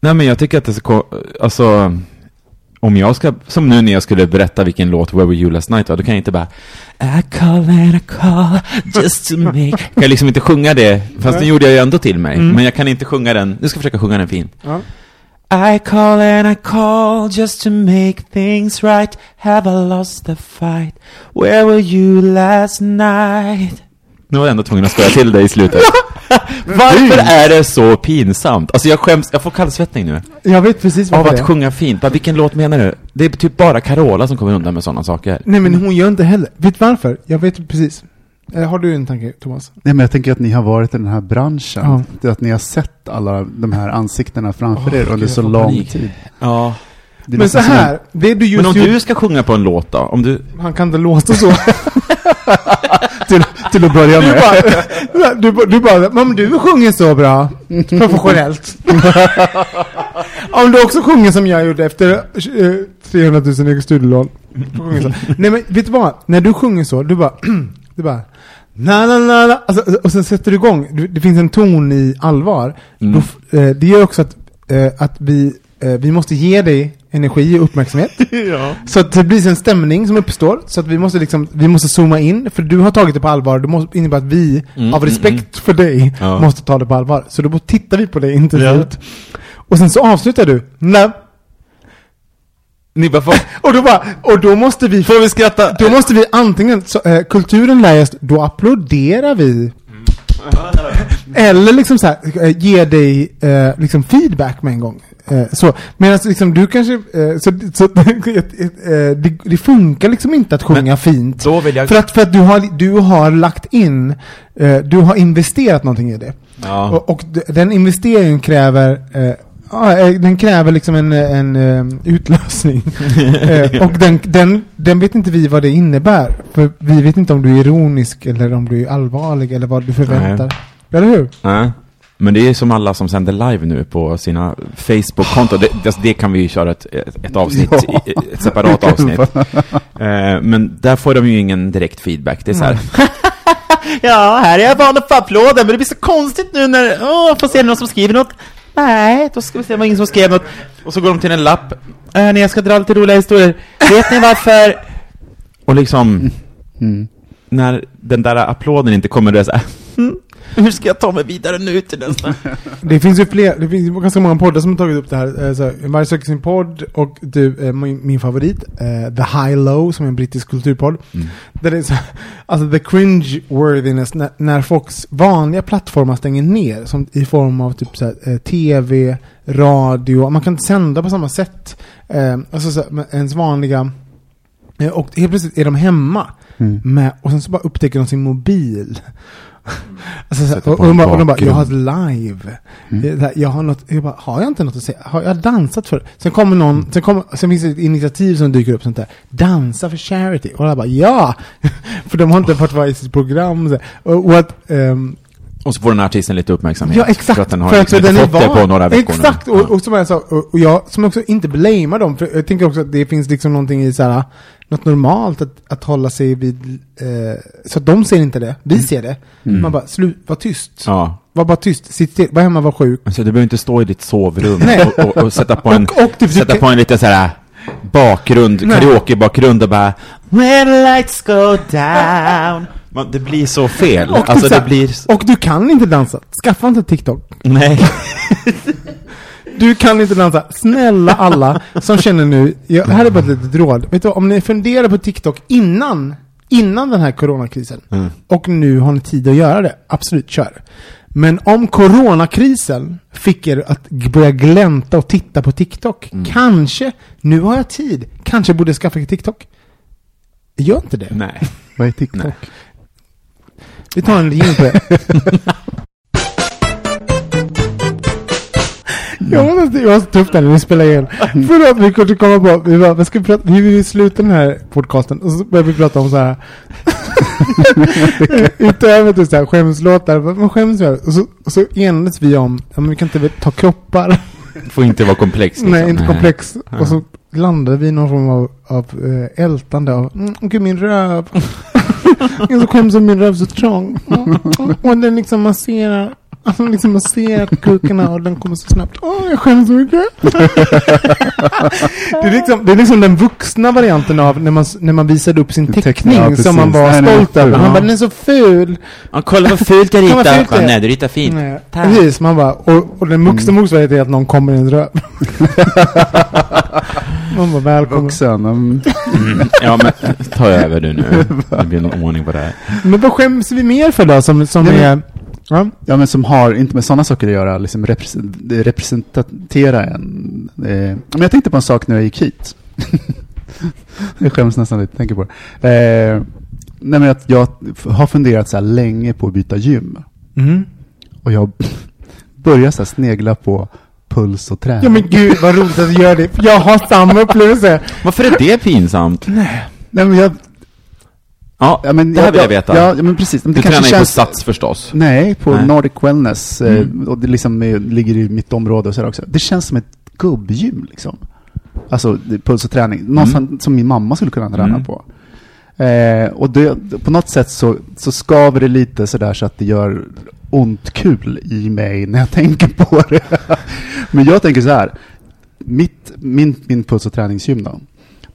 Nej men jag tycker att det ska, alltså, om jag ska, som nu när jag skulle berätta vilken låt Where Were You Last Night var, då kan jag inte bara I call and I call just to make Jag kan liksom inte sjunga det, fast den gjorde jag ju ändå till mig. Mm. Men jag kan inte sjunga den, nu ska jag försöka sjunga den fint. Ja. I call and I call just to make things right Have I lost the fight? Where were you last night? Nu var jag ändå tvungen att skoja till dig i slutet. *laughs* *laughs* Varför är det så pinsamt? Alltså jag skäms, jag får kallsvettning nu. Jag vet precis Av vad det att är. sjunga fint. Bara, vilken låt menar du? Det är typ bara Carola som kommer undan med sådana saker. Nej men hon gör inte heller. Vet du varför? Jag vet precis. Eh, Har du en tanke, Thomas? Nej, men jag tänker att ni har varit i den här branschen. Ja. Det Att ni har sett alla de här ansiktena framför er under så lång panik. tid. Ja. Det är Men så nästan som en- här, det du just Men om gjorde- du ska sjunga på en låt då? Om du... Han kan inte låta så. *laughs* *laughs* till, till att börja Du med. bara, *laughs* du, bara- du bara, men du sjunger så bra. Professionellt. *laughs* Om du också sjunger som jag gjorde efter eh, 300 000 i studielån. Du. Nej men vet du vad? När du sjunger så, du bara, *clears throat* du bara Na, na, na, na. Alltså, och sen sätter du igång, Du- det finns en ton i allvar. Mm. Då, eh, det gör också att, eh, att vi, eh, vi måste ge dig energi och uppmärksamhet. *laughs* Så att det blir en stämning som uppstår, så att vi måste liksom, vi måste zooma in, för du har tagit det på allvar, det måste innebär att vi, Mm, av mm, respekt för dig, Ja. måste ta det på allvar. Så då tittar vi på dig intensivt. Och sen så avslutar du, nej. Ni bara får... *laughs* Och då bara, och då måste vi... Får vi skratta? Då måste vi antingen, så, eh, kulturen lär oss, då applåderar vi. *laughs* Eller liksom så här, eh, ge dig eh, liksom feedback med en gång. Eh, så, medan liksom du kanske, eh, så, så *laughs* eh, det, det funkar liksom inte att sjunga Men fint. då vill jag- För att, för att du, har, du har lagt in, eh, du har investerat någonting i det. Ja. Och, och den investeringen kräver eh, Ja, den kräver liksom en, en, utlösning. *laughs* Eh, och den, den, den vet inte vi vad det innebär. För vi vet inte om du är ironisk eller om du är allvarlig eller vad du förväntar. Eller hur? Nej. Men det är som alla som sänder live nu på sina Facebook-konton. Det, alltså det kan vi ju köra ett, ett, avsnitt, Ja. ett separat avsnitt. Eh, men där får de ju ingen direkt feedback. Det är så här. *laughs* ja, här är jag van att få applåder, men det blir så konstigt nu när, åh, får se någon som skriver något. Nej, då ska vi se, det var ingen som skrev något. Och så går de till en lapp. Äh, när jag ska dra lite roliga historier. Vet ni varför? Och liksom, Mm. när den där applåden inte kommer, då är det så här, "Mm, hur ska jag ta mig vidare nu till nästa? *laughs* Det finns ju fler, det finns ganska många poddar som har tagit upp det här. Eh, Så, varje söker sin podd och du, eh, min, min favorit, eh, The High Low, som är en brittisk kulturpodd. Mm. Där det är så, *laughs* alltså the cringe-worthiness, när, när folks vanliga plattformar stänger ner, som i form av typ så här, eh, tv, radio, man kan inte sända på samma sätt. Eh, alltså så, här, ens vanliga, eh, och helt plötsligt är de hemma. Mm. Med, och sen så bara upptäcker de sin mobil. Alltså, så, Sätter och, och, de bara, och de bara, jag har ett live. Mm. Jag har, något, jag bara, har jag inte något att säga? Har jag dansat för? Sen kommer någon, sen, kommer, sen finns det ett initiativ som dyker upp sånt där. Dansa för charity. Och jag bara, ja! *laughs* för de har inte fått vara i sitt program. Och, och att, ehm, Och så får den här artisten lite uppmärksamhet. Ja, exakt. För att den har liksom inte den är fått det på några veckor Exakt, nu. och, och som jag sa, och, och jag som också inte blamear dem, för jag tänker också att det finns liksom någonting i så här, något normalt att, att hålla sig vid, eh, så att de ser inte det, vi ser det. Mm. Man bara, slut, var tyst. Ja. Var bara tyst, sitt still, var hemma, var sjuk. Alltså, du behöver inte stå i ditt sovrum och, och, och sätta på *laughs* en, Och- och typ- sätta på en lite så här bakgrund, Nej. karaoke-bakgrund och bara When lights go down Man, Det blir så fel. Och, alltså så det blir... och du kan inte dansa, skaffa inte TikTok. Nej. *laughs* Du kan inte dansa. Snälla alla som känner nu, jag, här är bara ett litet råd. Vet du vad, om ni funderar på TikTok innan innan den här coronakrisen. Mm. Och nu har ni tid att göra det. Absolut, kör. Men om coronakrisen fick er att börja glänta och titta på TikTok. Mm. Kanske, nu har jag tid, kanske borde skaffa TikTok. Gör inte det. Nej. Vad är TikTok? Nej. Vi tar en linje på det. Jag måste, jag ta upp det här när vi spelar igen. För att vi kunde komma på, vi bara, vad ska vi prata, vi vill sluta den här podcasten och så börjar vi prata om så här. *laughs* Utöver till så här skämslåtar, vad skäms vi? Och så, och så enades vi om, ja men vi kan inte ta kroppar. Får inte vara komplex. Liksom. Nej, inte komplex. Ja. Och så landade vi i någon form av, av eh, ältande av, mm, gud min röv. *laughs* jag så skäms om min röv så trång. Och den liksom masserar, alltså liksom masserar kukarna och den kommer så snabbt. Åh, jag skäms så mycket. *laughs* det, är liksom, det är liksom den vuxna varianten av när man, när man visade upp sin teckning ja, som man var Nej, stolt över. Han Ja. bara, den är så ful. Ja, kolla vad fult jag ritar. fult det Ja, är. nej, du ritar fint. Nej, Tack. precis, man bara, och, och den vuxna motsvarigheten är att någon kommer i en röv. *laughs* man bara, välkommen. Vuxen. mm. Mm. Ja, men ta över du nu. *laughs* Det blir någon ordning på det här. Men vad skäms vi mer för då? Som, som Nej, men- är... Ja. Ja, men som har inte med sådana saker att göra, liksom represent- representera en. Eh, men jag tänkte på en sak när jag gick hit. *laughs* jag skäms nästan lite, tänker på det. Eh, nej, men att jag har funderat så här länge på att byta gym. Mm. Och jag *laughs* börjar så här snegla på puls och träning. ja men gud vad roligt att du gör det. Jag har samma upplevelse. Varför är det pinsamt? Nej, men jag... Ja, Ja, men det här vill jag veta. Ja, ja, men precis. Men du kanske tränar ju på känns- Sats förstås. Nej, på Nej. Nordic Wellness. eh, Mm. Och det liksom är, ligger i mitt område och så här också. Det känns som ett gubbgym liksom. Alltså det- puls och träning. Någonstans som min mamma skulle kunna träna Mm. på. Eh, och det, på något sätt så, så skaver det lite sådär så att det gör ont kul i mig när jag *laughs* tänker på det. Men jag tänker så här. Mitt, min, min puls och träningsgym då.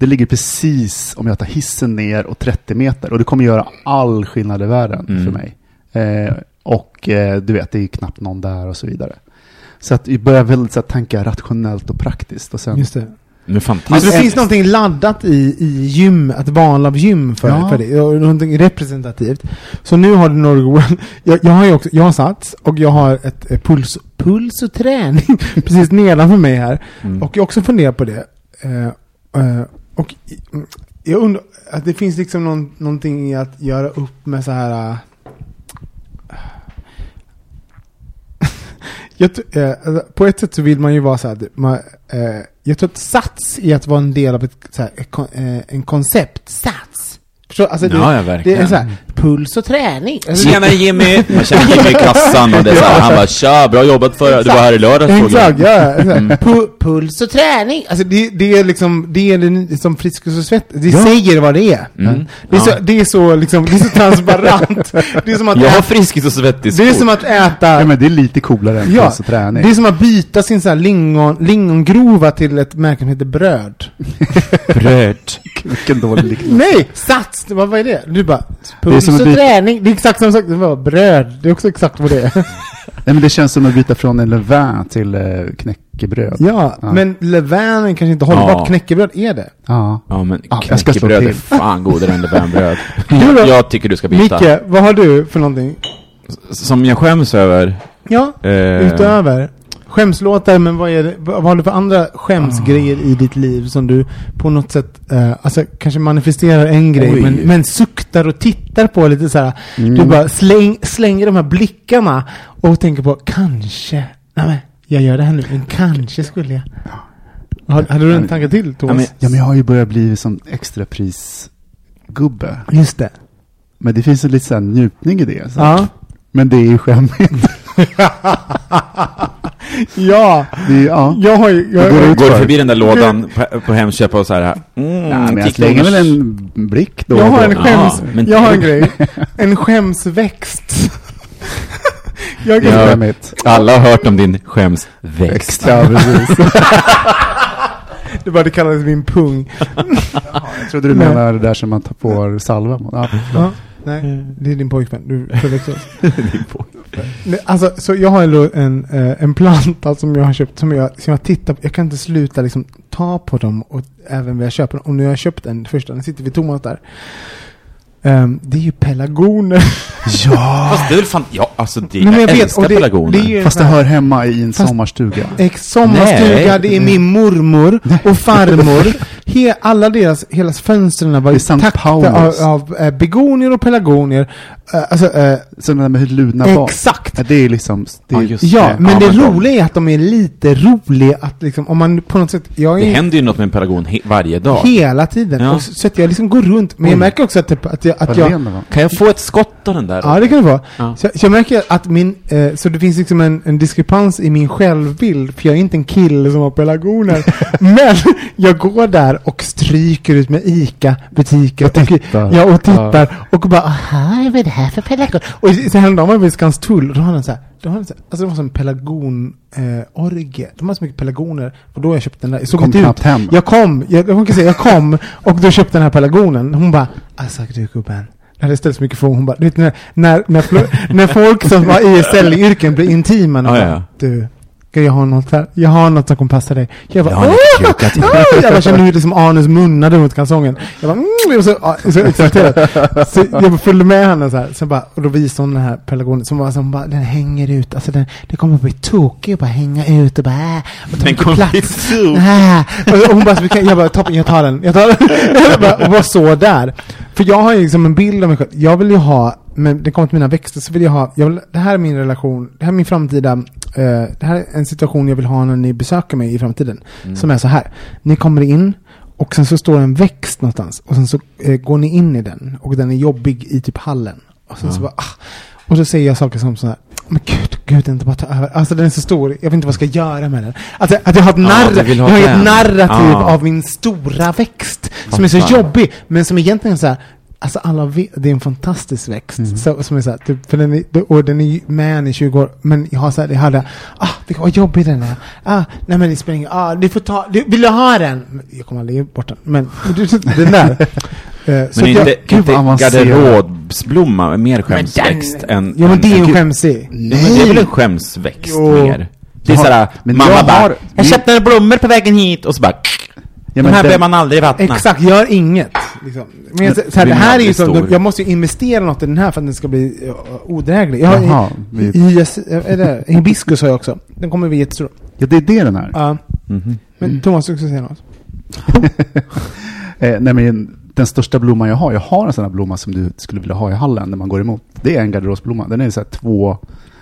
Det ligger precis om jag tar hissen ner och 30 meter. Och det kommer göra all skillnad i världen Mm. för mig. Eh, och eh, du vet, det är knappt någon där och så vidare. Så att vi börjar väldigt så här, tänka rationellt och praktiskt. Och sen, Just det. Alltså fantastiskt. det finns någonting laddat i, i gym, ett val av gym för, Ja. för det. Någonting representativt. Så nu har du Norge *laughs* jag, jag har ju också, jag har sats och jag har ett, eh, puls, puls och träning *laughs* precis nedanför mig här. Mm. Och jag har också funderat på det. Eh, eh, och mm, jag undrar, att det finns liksom någon, någonting i att göra upp med så här... eh, *laughs* jag, t- eh, alltså, på ett sätt så vill man ju vara så här, man, eh, jag tror att sats i att vara en del av ett, här, kon- eh, en koncept, sats. Förstår, alltså det, Ja, ja, det verkligen. är så här, puls och träning. Alltså, Tjena Jimmy! Man känner Jimmy i kassan och det är så här, han bara tja, bra jobbat för Du var här i lördags Exakt, ja. Mm. *laughs* Pu- puls och träning. Alltså det, det är liksom, det är det som Friskis och Svett, det Ja. säger vad det är. Mm. Det, är Ja. så, det är så liksom, det är så transparent. *laughs* det är som att Jag har äta, Friskis och Svettis det är som att äta ja, men det är lite coolare än Ja, puls och träning. Det är som att byta sin så här lingon, lingongrova till ett märke som heter bröd. *laughs* Bröd. Vilken dålig liknelse. Nej! Sats! Vad, vad är det? Du bara, Det är puls som att byta- träning. Det är exakt. Det var bröd. Det är också exakt vad det är. *laughs* Nej, men det känns som att byta från en levain till eh, knäckebröd. ja, Ja. men levain är kanske inte hållbart. Ja. Knäckebröd är det. Ja. Ja men Ja, knäckebröd är fan godare än levainbröd. *laughs* Jag tycker du ska byta. Micke, vad har du för någonting? Som jag skäms över. Ja, Eh, utöver. Skämslåtar, men vad, är det, vad har du för andra skämsgrejer i ditt liv som du på något sätt, eh, alltså kanske manifesterar en grej, Oj. men, men suktar och tittar på lite så här. Mm. Du bara släng, slänger de här blickarna och tänker på, kanske, nej men, jag gör det här nu, men kanske skulle jag. Har, hade du en tanke till, Thomas? Ja, men- ja, men jag har ju börjat bli som extraprisgubbe. Just det. Men det finns en lite så här njutning i det. Så. Ja. Men det är ju skämmigt. *laughs* *laughs* ja. Det ja. Jag har ju, jag, går ut Går förbi den där lådan på, på Hemköp och så här, mm, Nej, men jag slänger väl en blick då jag har en skäms, Ja, men- jag har en grej. En skämsväxt. *laughs* jag kan Ja. Alla har hört om din skämsväxt. Ja, precis. *laughs* Det bara det kallades min pung. Jag trodde du menar det där som man tar på salva Ja, nej, det är din pojkvän. Du förväxlar *laughs* oss. Din pojkvän. Alltså, så jag har en, en, eh, en planta som jag har köpt, som jag, som jag tittar på. Jag kan inte sluta liksom ta på dem, och även när jag köper dem. Och nu har jag köpt den första, den sitter vid Thomas där. Ehm, det är ju pelargoner. *laughs* Ja! Fast det är väl fan, ja alltså det, Nej, men jag, jag vet, älskar det- pelargoner. det är Fast det hör hemma i en Fast- sommarstuga. Ex sommarstuga, Nej. det är min mormor och farmor. *laughs* He, alla deras, hela fönstren var ju täckta av, av eh, begonier och pelargonier. Eh, alltså, eh, Så det där med ludna barn. Exakt. Ja, Det är liksom... Det är, Ja, just ja, det. men det men de- roliga är att de är lite roliga att liksom, om man på något sätt, jag är Det händer ju något med en pelargon he- varje dag. hela tiden. Ja. Och så, så att jag liksom går runt, men jag Oj. märker också att, det, att jag, att jag. Kan jag få ett skott av den där? Ja, det kan det vara. Ja. Så, så jag märker att min, eh, så det finns liksom en, en diskrepans i min självbild, för jag är inte en kille som har pelargoner. *laughs* men jag går där och stryker ut med ICA-butiker. Och tittar. Ja, och tittar. Och bara, vad är det här för pelargon? Och så häromdagen var jag vid Skanstull, och då hade han så här, då hade han så här, alltså det var som en pelargon eh. De har så mycket pelargoner. Och då har jag köpt den där. Jag såg Kom inte ut. hem. Jag kom, jag, jag, kan säga, jag kom och då köpte den här pelargonen. Hon bara, alltså du gubben. Det hade ställts mycket frågor. Hon bara, du vet när, när, när, *laughs* när folk som var i säljyrken blir intima. och Ja, bara, ja. Du, ska jag ha något här? Jag har något som kommer passa dig. Jag bara, Jag har *laughs* jag bara kände hur liksom Arnes munnade runt kalsongen. Jag bara, mm, så, så exalterad. Så jag följde med henne så här. Sen bara, och då visade hon den här pelargonen som som bara, den hänger ut. Alltså den, det kommer bli tokig och bara hänga ut och bara, äh, och ta Den mycket plats. Äh. *laughs* Och hon bara, så jag bara, toppen, jag tar den. Jag tar den. *laughs* Jag bara, och var så där. För jag har ju liksom en bild av mig själv. Jag vill ju ha, men det kommer till mina växter, så vill jag ha, jag vill, det här är min relation, det här är min framtida, eh, det här är en situation jag vill ha när ni besöker mig i framtiden. Som är så här. Ni kommer in och sen så står en växt någonstans och sen så eh, går ni in i den och den är jobbig i typ hallen. Och sen så bara, ah. Och så säger jag saker som så här, men gud, gud, inte bara ta över. Alltså den är så stor, jag vet inte vad jag ska göra med den. Alltså att jag har ett, Ja, narr, vill jag ha har ett narrativ Ja. av min stora växt. Som är så jobbig, men som egentligen så här, Alltså alla vet, det är en fantastisk växt. Så, som är så här, typ, för den är, och den är ju med en i 20 år. Men jag har så här, jag hade, ah, vad jobbig den är. Ah, nej men det spelar ingen ah, du får ta, du, vill du ha den? Jag kommer aldrig ge bort den. Men, *laughs* den där. Så Men att jag- inte, inte garderobsblomma, mer skämsväxt än... Jo men det är än- skämsig. Nej, men det är väl en skämsväxt Jo. mer? Det är såhär, men mamma jag bara, har- jag köpte några blommor på vägen hit och så bara, Ja, de men här behöver man aldrig vattna. Exakt, gör inget. Liksom. Men jag, så här, det här är ju så, stor. jag måste ju investera något i den här för att den ska bli uh, odräglig. Jag har, Jaha, vi- är det, hibiskus har jag också. Den kommer bli jättestor. Ja, det är det den är. Ja. Mhm. Men Thomas, du ska säga något? *laughs* Eh, nej, men den största blomman jag har, jag har en sån här blomma som du skulle vilja ha i hallen när man går emot. Det är en garderobsblomma. Den är så här två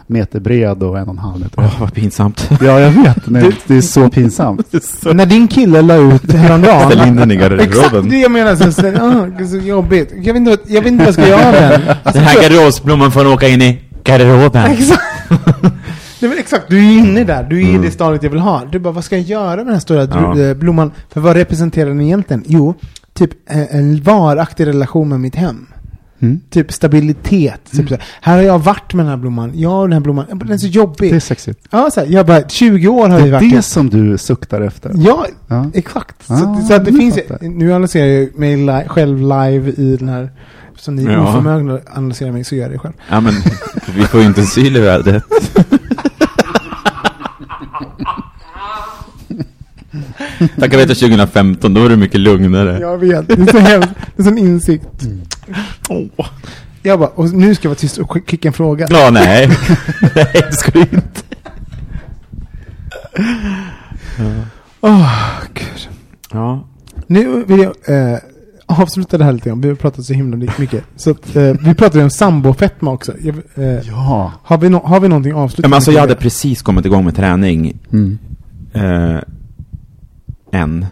meter bred och en och en halv meter. Åh, vad pinsamt. Ja, jag vet. *laughs* Nej, det är så pinsamt. När din kille la ut häromdagen. Ställ in den i Exakt garderoben. det jag menar. Så, så, ah, det är så jobbigt. Jag vet, inte, vad- jag vet inte vad jag ska göra med den. Alltså, Den här för- garderobsblomman får åka in i garderoben. Exakt. *laughs* Nej, men exakt, du är inne där. Du är i Mm. det stadiet jag vill ha. Du bara, vad ska jag göra med den här stora Ja. ja. blomman? För vad representerar den egentligen? Jo, typ en, en varaktig relation med mitt hem. Mm. Typ stabilitet. Typ så här, här har jag varit med den här blomman. Jag och den här blomman. Den är så jobbig. Det är sexigt. Ja, så här, jag bara, 20 år har Det vi är varit det som du suktar efter. Ja, Ja. exakt. Ah, så, så att det nu finns, fattar jag. nu analyserar jag mig li- själv live i den här, som ni är Ja. oförmögna att analysera mig så gör jag det själv. Ja men, vi får ju inte syl i vädret. *laughs* Tack vare 2015, då var du mycket lugnare. Jag vet, det är så hemskt. Det är sån insikt. Åh. Jag bara, och nu ska jag vara tyst och skicka en fråga. Ja, nej. *laughs* nej, det ska du inte. Åh, gud. Ja. Nu vill jag eh, avsluta det här lite grann. Vi har pratat så himla mycket. Så att, eh, vi pratade om sambofetma också. Jag, eh, Ja. har, vi no- har vi någonting Ja, avslutat? men alltså jag hade precis kommit igång med träning. Mm. En.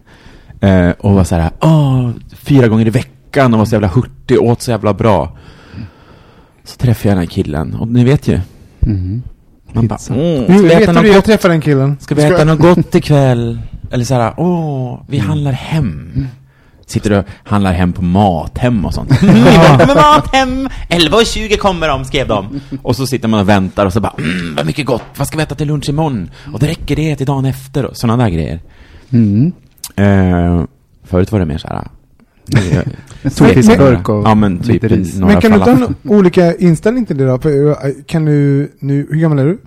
Eh, och var så här, åh, fyra gånger i veckan och var så jävla hurtig, åt så jävla bra. Så träffade jag den här killen och ni vet ju. Mm. Man bara, Jo, ska vi vet äta du, något jag gott? träffade den killen. Ska vi äta något gott *laughs* ikväll? Eller så här, åh, vi handlar hem. Sitter och handlar hem på Mathem och sånt. *laughs* Mm, välkommen *laughs* Mathem! 11.20 kommer de, skrev de. Och så sitter man och väntar och så bara, mm, vad mycket gott, vad ska vi äta till lunch imorgon? Och det räcker det till dagen efter och sådana där grejer. Mm. Eh, förut var det mer så här. eh, En tonfiskburk och Ja men typ lite ris. Men kan du falafel. en olika inställning till det då? Eh, kan du, nu, hur gammal är du?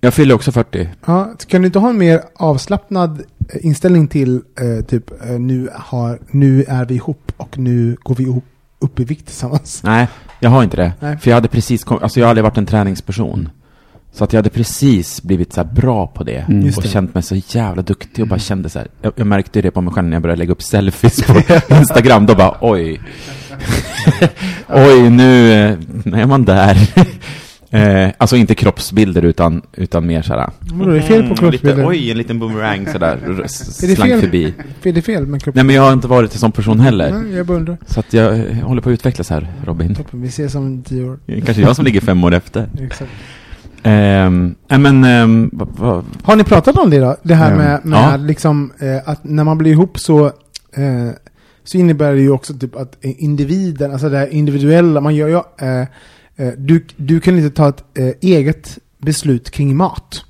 Jag fyller också 40. Ja, kan du inte ha en mer avslappnad eh, inställning till eh, typ nu, har, nu är vi ihop och nu går vi ihop upp i vikt tillsammans. Nej, jag har inte det. Nej. För jag hade precis kom, alltså jag har aldrig varit en träningsperson. Så att jag hade precis blivit så bra på det. Mm. Och det. känt mig så jävla duktig och bara kände så här. Jag, jag märkte det på mig själv när jag började lägga upp selfies på *laughs* Instagram. Då bara oj. *laughs* oj, nu, eh, nu är man där. *laughs* eh, alltså inte kroppsbilder utan, utan mer så här. Vadå, är det fel på mm, kroppsbilder? Lite, oj, en liten boomerang sådär. Är Slank fel? förbi. Är det fel med kropp? Nej men jag har inte varit en sån person heller. Nej, jag bara undrar. Så att jag eh, håller på att utvecklas här, Robin. Toppen, vi ses om tio år. Kanske jag som ligger fem år efter. Exakt. Ehm, nej men, va, Har ni pratat om det då? Det här Mm. med, med Ja. liksom, eh, att när man blir ihop så, eh, så innebär det ju också typ att individen, alltså det här individuella, man gör ju, eh, eh, du, du kan inte ta ett eh, eget beslut kring mat.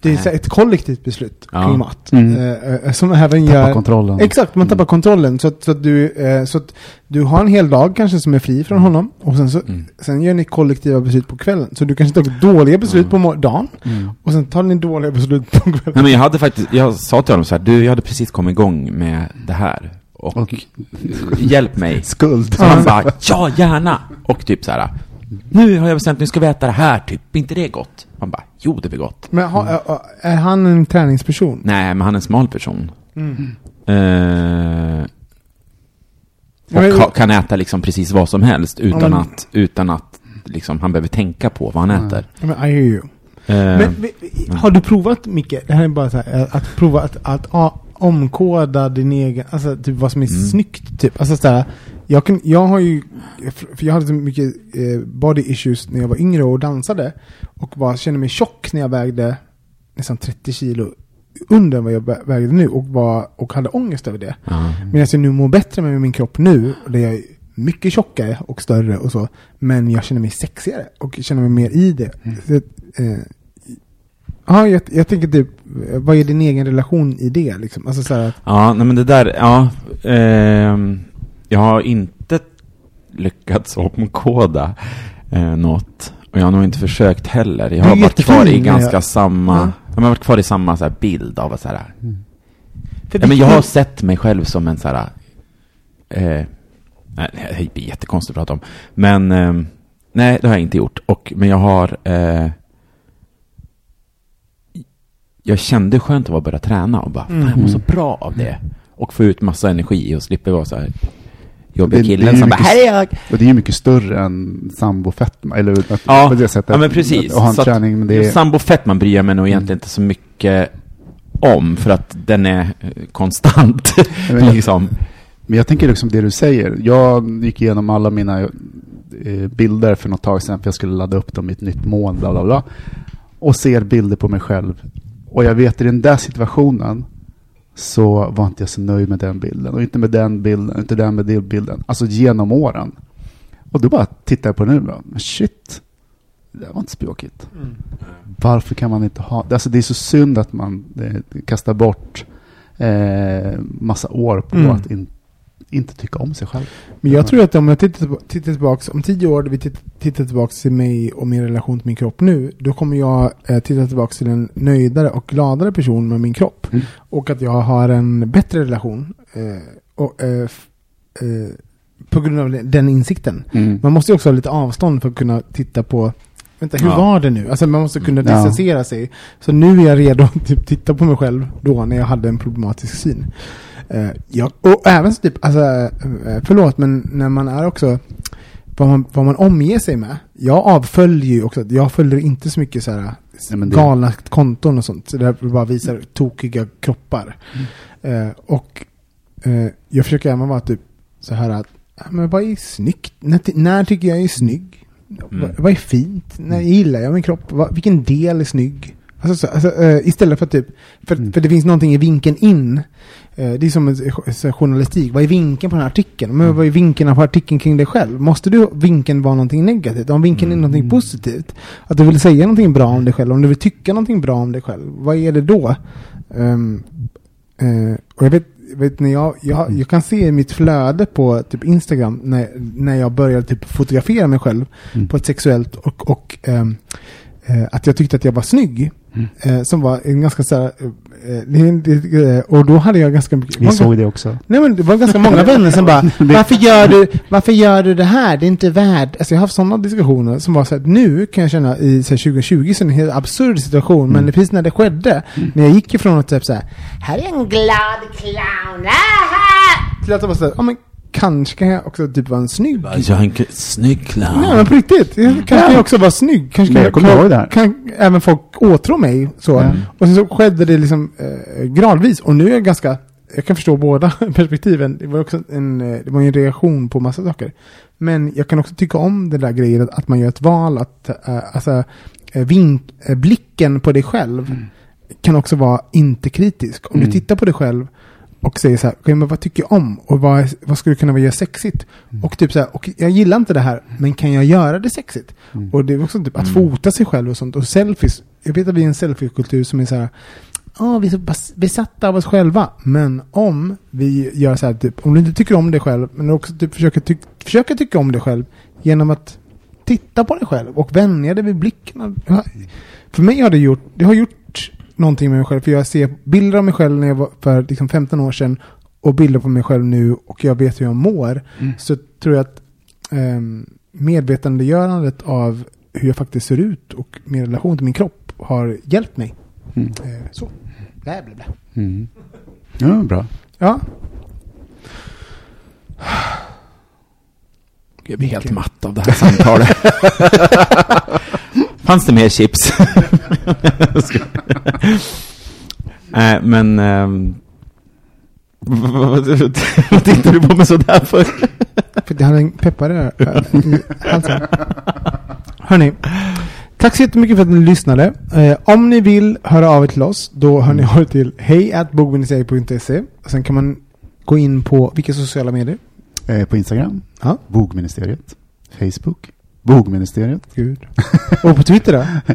Det är ett kollektivt beslut Ja. kring mat. Mm. Eh, eh, som även Tappa gör... kontrollen. Exakt, man tappar kontrollen. Så att, så, att du, eh, så att du har en hel dag kanske som är fri från honom. Och sen, så, Mm. sen gör ni kollektiva beslut på kvällen. Så du kanske tar dåliga beslut på mo- dagen. Mm. Och sen tar ni dåliga beslut på kvällen. nej men jag hade faktiskt, jag sa till honom så här, du jag hade precis kommit igång med det här. Och, Och hjälp mig. skuld. Så han bara, ja gärna. Och typ så här, nu har jag bestämt, nu ska vi äta det här typ, är inte det gott? Han bara, jo det blir gott. Men ha, ä- är han en träningsperson? Nej, men han är en smal person. Mm. Eh, och men- ka- kan äta liksom precis vad som helst utan men- att, utan att liksom, han behöver tänka på vad han Mm. äter. Men I hear you. Eh, Men, har du provat, Micke, det här är bara så här, eh, att prova att, att omkoda din egen, alltså typ vad som är Mm. snyggt typ. Alltså så här, jag, kan, jag har ju, för jag hade så mycket eh, body issues när jag var yngre och dansade. Och bara kände mig tjock när jag vägde nästan 30 kilo under vad jag vä- vägde nu och, var, och hade ångest över det. ja. Medan jag nu mår bättre med min kropp nu, och det är mycket tjockare och större och så, men jag känner mig sexigare och känner mig mer i det. Så, att, eh, ja, jag, jag tänker typ, eh, vad är din egen relation i det? Liksom? Alltså så att, Ja, nej men det där, ja. ehm, jag har inte lyckats omkoda eh, något. Och jag har nog inte försökt heller. Jag är har varit kvar i ganska jag- samma, Ja. jag har varit kvar i samma så här, bild av att så här, för ja, men jag har sett mig själv som en så här, eh, nej, det blir jättekonstigt att prata om. Men, ehm, nej det har jag inte gjort. Och, men jag har, eh, jag kände skönt att börja träna och bara, fan jag mår så bra av det. Och få ut massa energi och slippa vara så här jobbiga Det- killen som bara, här är jag! Och det är ju mycket större än sambofetma, eller att, Ja, på det sättet. ja men precis. Att ha en Så att träning, men det är... Sambo fett man bryr jag mig nog egentligen inte så mycket om, för att den är eh, konstant. *laughs* Men- liksom. Men jag tänker liksom det du säger. Jag gick igenom alla mina eh, bilder för något tag sedan för jag skulle ladda upp dem i ett nytt mål, bla bla bla. Och ser bilder på mig själv. Och jag vet i den där situationen så var inte jag så nöjd med den bilden. Och inte med den bilden, inte den med den bilden. Alltså genom åren. Och då bara tittar jag på det nu och bara, men shit. Det där var inte språkigt. Varför kan man inte ha... Alltså det är så synd att man eh, kastar bort eh, massa år på Mm. att in, inte tycka om sig själv. Men jag tror att om jag tittar, tittar tillbaka, om tio år, vi tittar, tillbaka till mig och min relation till min kropp nu, då kommer jag eh, titta tillbaka till en nöjdare och gladare person med min kropp. Mm. Och att jag har en bättre relation. Eh, och, eh, eh, på grund av den insikten. Mm. Man måste ju också ha lite avstånd för att kunna titta på Vänta, hur Ja. var det nu? Alltså man måste kunna Ja. distansera sig. Så nu är jag redo att typ, titta på mig själv då när jag hade en problematisk syn. Eh, ja, och även så typ, alltså, eh, förlåt, men när man är också vad man, vad man omger sig med. Jag avföljer ju också, jag följer inte så mycket så här Nej, det- galna konton och sånt. Så där bara visar tokiga kroppar. Eh, och eh, jag försöker även vara typ så här att, men vad är snyggt? När, när tycker jag är snygg? Vad, vad är fint? När gillar jag min kropp? Vad, vilken del är snygg? Alltså, så, alltså, eh, istället för typ, för, Mm. för det finns någonting i vinkeln in. Eh, det är som en journalistik. Vad är vinkeln på den här artikeln? Men vad är vinkeln på artikeln kring dig själv? Måste du vinkeln vara någonting negativt? Om vinkeln är någonting positivt? Att du vill säga någonting bra om dig själv? Om du vill tycka någonting bra om dig själv? Vad är det då? Ehm, eh, och jag vet, vet när jag, jag, jag kan se i mitt flöde på typ Instagram när, när jag började typ fotografera mig själv Mm. på ett sexuellt och, och eh, att jag tyckte att jag var snygg. Eh, som var en ganska så här, eh, eh, och då hade jag ganska mycket... Vi många- såg det också. Nej men det var ganska många *laughs* vänner som bara, varför gör du, varför gör du det här? Det är inte värt, alltså jag har haft sådana diskussioner som var så att nu kan jag känna i så här, 2020 så är det en helt absurd situation, men precis när det skedde, när jag gick ifrån att typ så här, här är en glad clown, aha! till att det var så här, ja men kanske kan jag också typ vara en snygg Jag är en snygg clown. Nej men på riktigt, jag kanske kan jag också vara snygg. Kanske kan, jag kommer ihåg det här. kan även folk åtrå mig så. Och sen så skedde det liksom eh, gradvis. Och nu är jag ganska, jag kan förstå båda *laughs* perspektiven. Det var också en, eh, det var ju en reaktion på massa saker. Men jag kan också tycka om det där grejen att, att man gör ett val, att eh, alltså, eh, vink, eh, blicken på dig själv kan också vara inte kritisk. Om du tittar på dig själv och säger så här, okej, men vad tycker jag om? Och vad, vad skulle kunna göra sexigt? Och typ så här, och jag gillar inte det här, men kan jag göra det sexigt? Och det är också typ att fota sig själv och sånt. Och selfies, jag vet att vi är en selfiekultur som är så här, ja, vi är så besatta av oss själva. Men om vi gör så här, typ, om du inte tycker om dig själv, men också typ försöker, ty försöker tycka om dig själv genom att titta på dig själv och vänja dig vid blicken. Ja, För mig har det gjort, det har gjort någonting med mig själv. För jag ser bilder av mig själv när jag var för liksom 15 år sedan och bilder på mig själv nu och jag vet hur jag mår. Så tror jag att um, medvetandegörandet av hur jag faktiskt ser ut och min relation till min kropp har hjälpt mig. Mm. Eh, så. Bla, bla, bla. Mm. Ja, bra. Ja. Jag blir helt matt av det här samtalet. *laughs* Fanns det mer chips? *laughs* Nej, men... ehm, vad- tittar du på mig sådär för? För det hade en peppar äh, i halsen. Hörni, tack så jättemycket för att ni lyssnade. Eh, om ni vill höra av er till oss, då hör ni av er till hejatbogministeriet.se. Sen kan man gå in på vilka sociala medier? Eh, på Instagram, Ja. Bogministeriet. Facebook, Bogministeriet. Gud. Och på Twitter då? *laughs*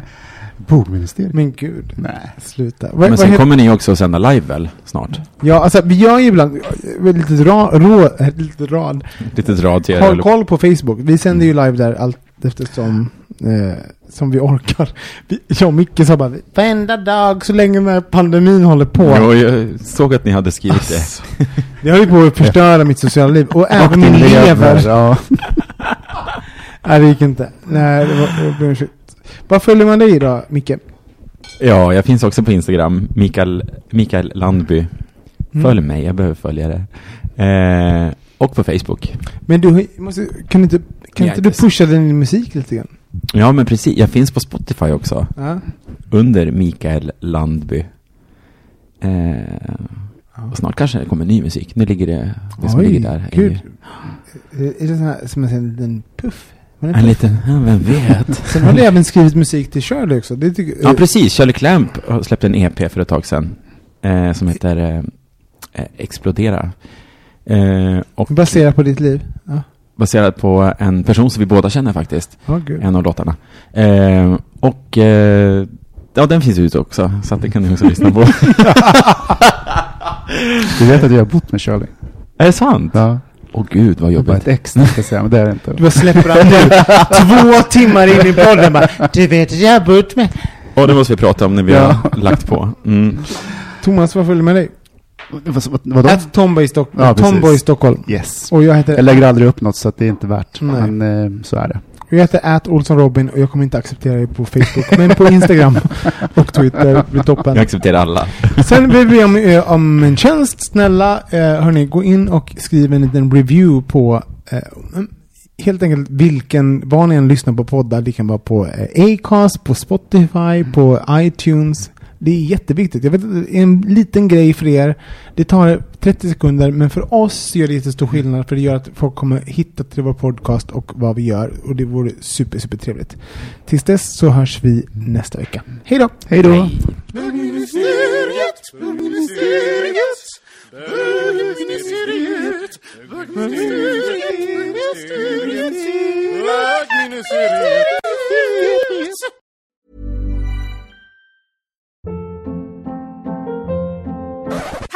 Bogministeriet. Men gud. Nej. Sluta. Vad- Men sen heter- kommer ni också att sända live väl, snart? Ja, alltså vi gör ju ibland eh, ett litet rad, rå, ett litet rad. Litet rad till er. Håll koll på Facebook. Vi sänder ju live där allt eftersom eh, som vi orkar. *laughs* Vi, jag och Micke sa bara varenda dag så länge den här pandemin håller på. Jo, jag såg att ni hade skrivit det. Det höll ju på att förstöra mitt sociala liv. Och även min lever. Ja. *laughs* Nej, det gick inte. Nej, det var, det blev shit. Vad följer man dig då, Micke? Ja, jag finns också på Instagram. Mikael, Mikael Landby. Följ mig, jag behöver följa det. Eh, och på Facebook. Men du måste, kan inte, kan Jag inte du pusha din musik lite grann? Ja, men precis. Jag finns på Spotify också. Ja. Under Mikael Landby. Eh, och snart kanske det kommer ny musik. Nu ligger det, det som Oj, ligger där. är- Är det sån här, som en liten puff? Det En liten, ja, vem vet. *laughs* Sen har du även skrivit musik till Shirley också. Det tycker, Ja, precis. Shirley Clamp har släppt en EP för ett tag sedan. Eh, som heter eh, eh, Explodera. Eh, och Baserat på ditt liv? Ja. baserad på en person som vi båda känner faktiskt. Gud. En av låtarna. Eh, och eh, ja, den finns ute också. Så att det kan ni också lyssna på. *laughs* *laughs* Du vet att jag har bott med Shirley? är det sant? Ja. Åh gud, vad Det är bara jobbigt. ett ex, ska jag säga, men det är det inte. *laughs* Du bara släpper han nu. *laughs* Två timmar in i podden bara, Du vet att jag har bott med. Och det måste vi prata om när vi Ja. har lagt på. Mm. Thomas, vad följer med dig? Vad, vad, vadå? At Tomboy, Stock Ja. Tomboy Stockholm. Yes. Och jag heter, Jag lägger aldrig upp något så att det är inte värt. Nej. Men eh, så är det. Jag heter at Olsson Robin och jag kommer inte acceptera dig på Facebook. men på Instagram *laughs* och Twitter blir toppen. Jag accepterar alla. Sen vill vi om, eh, om en tjänst. Snälla, eh, hörni, gå in och skriv en liten review på eh, helt enkelt vilken, var ni än lyssnar på poddar. Det kan vara på eh, Acast, på Spotify, på iTunes. Det är jätteviktigt. Jag vet att det är en liten grej för er. Det tar 30 sekunder, men för oss gör det jättestor skillnad. För det gör att folk kommer hitta till vår podcast och vad vi gör. Och det vore super, super trevligt. Tills dess så hörs vi nästa vecka. Hej då! Hej då!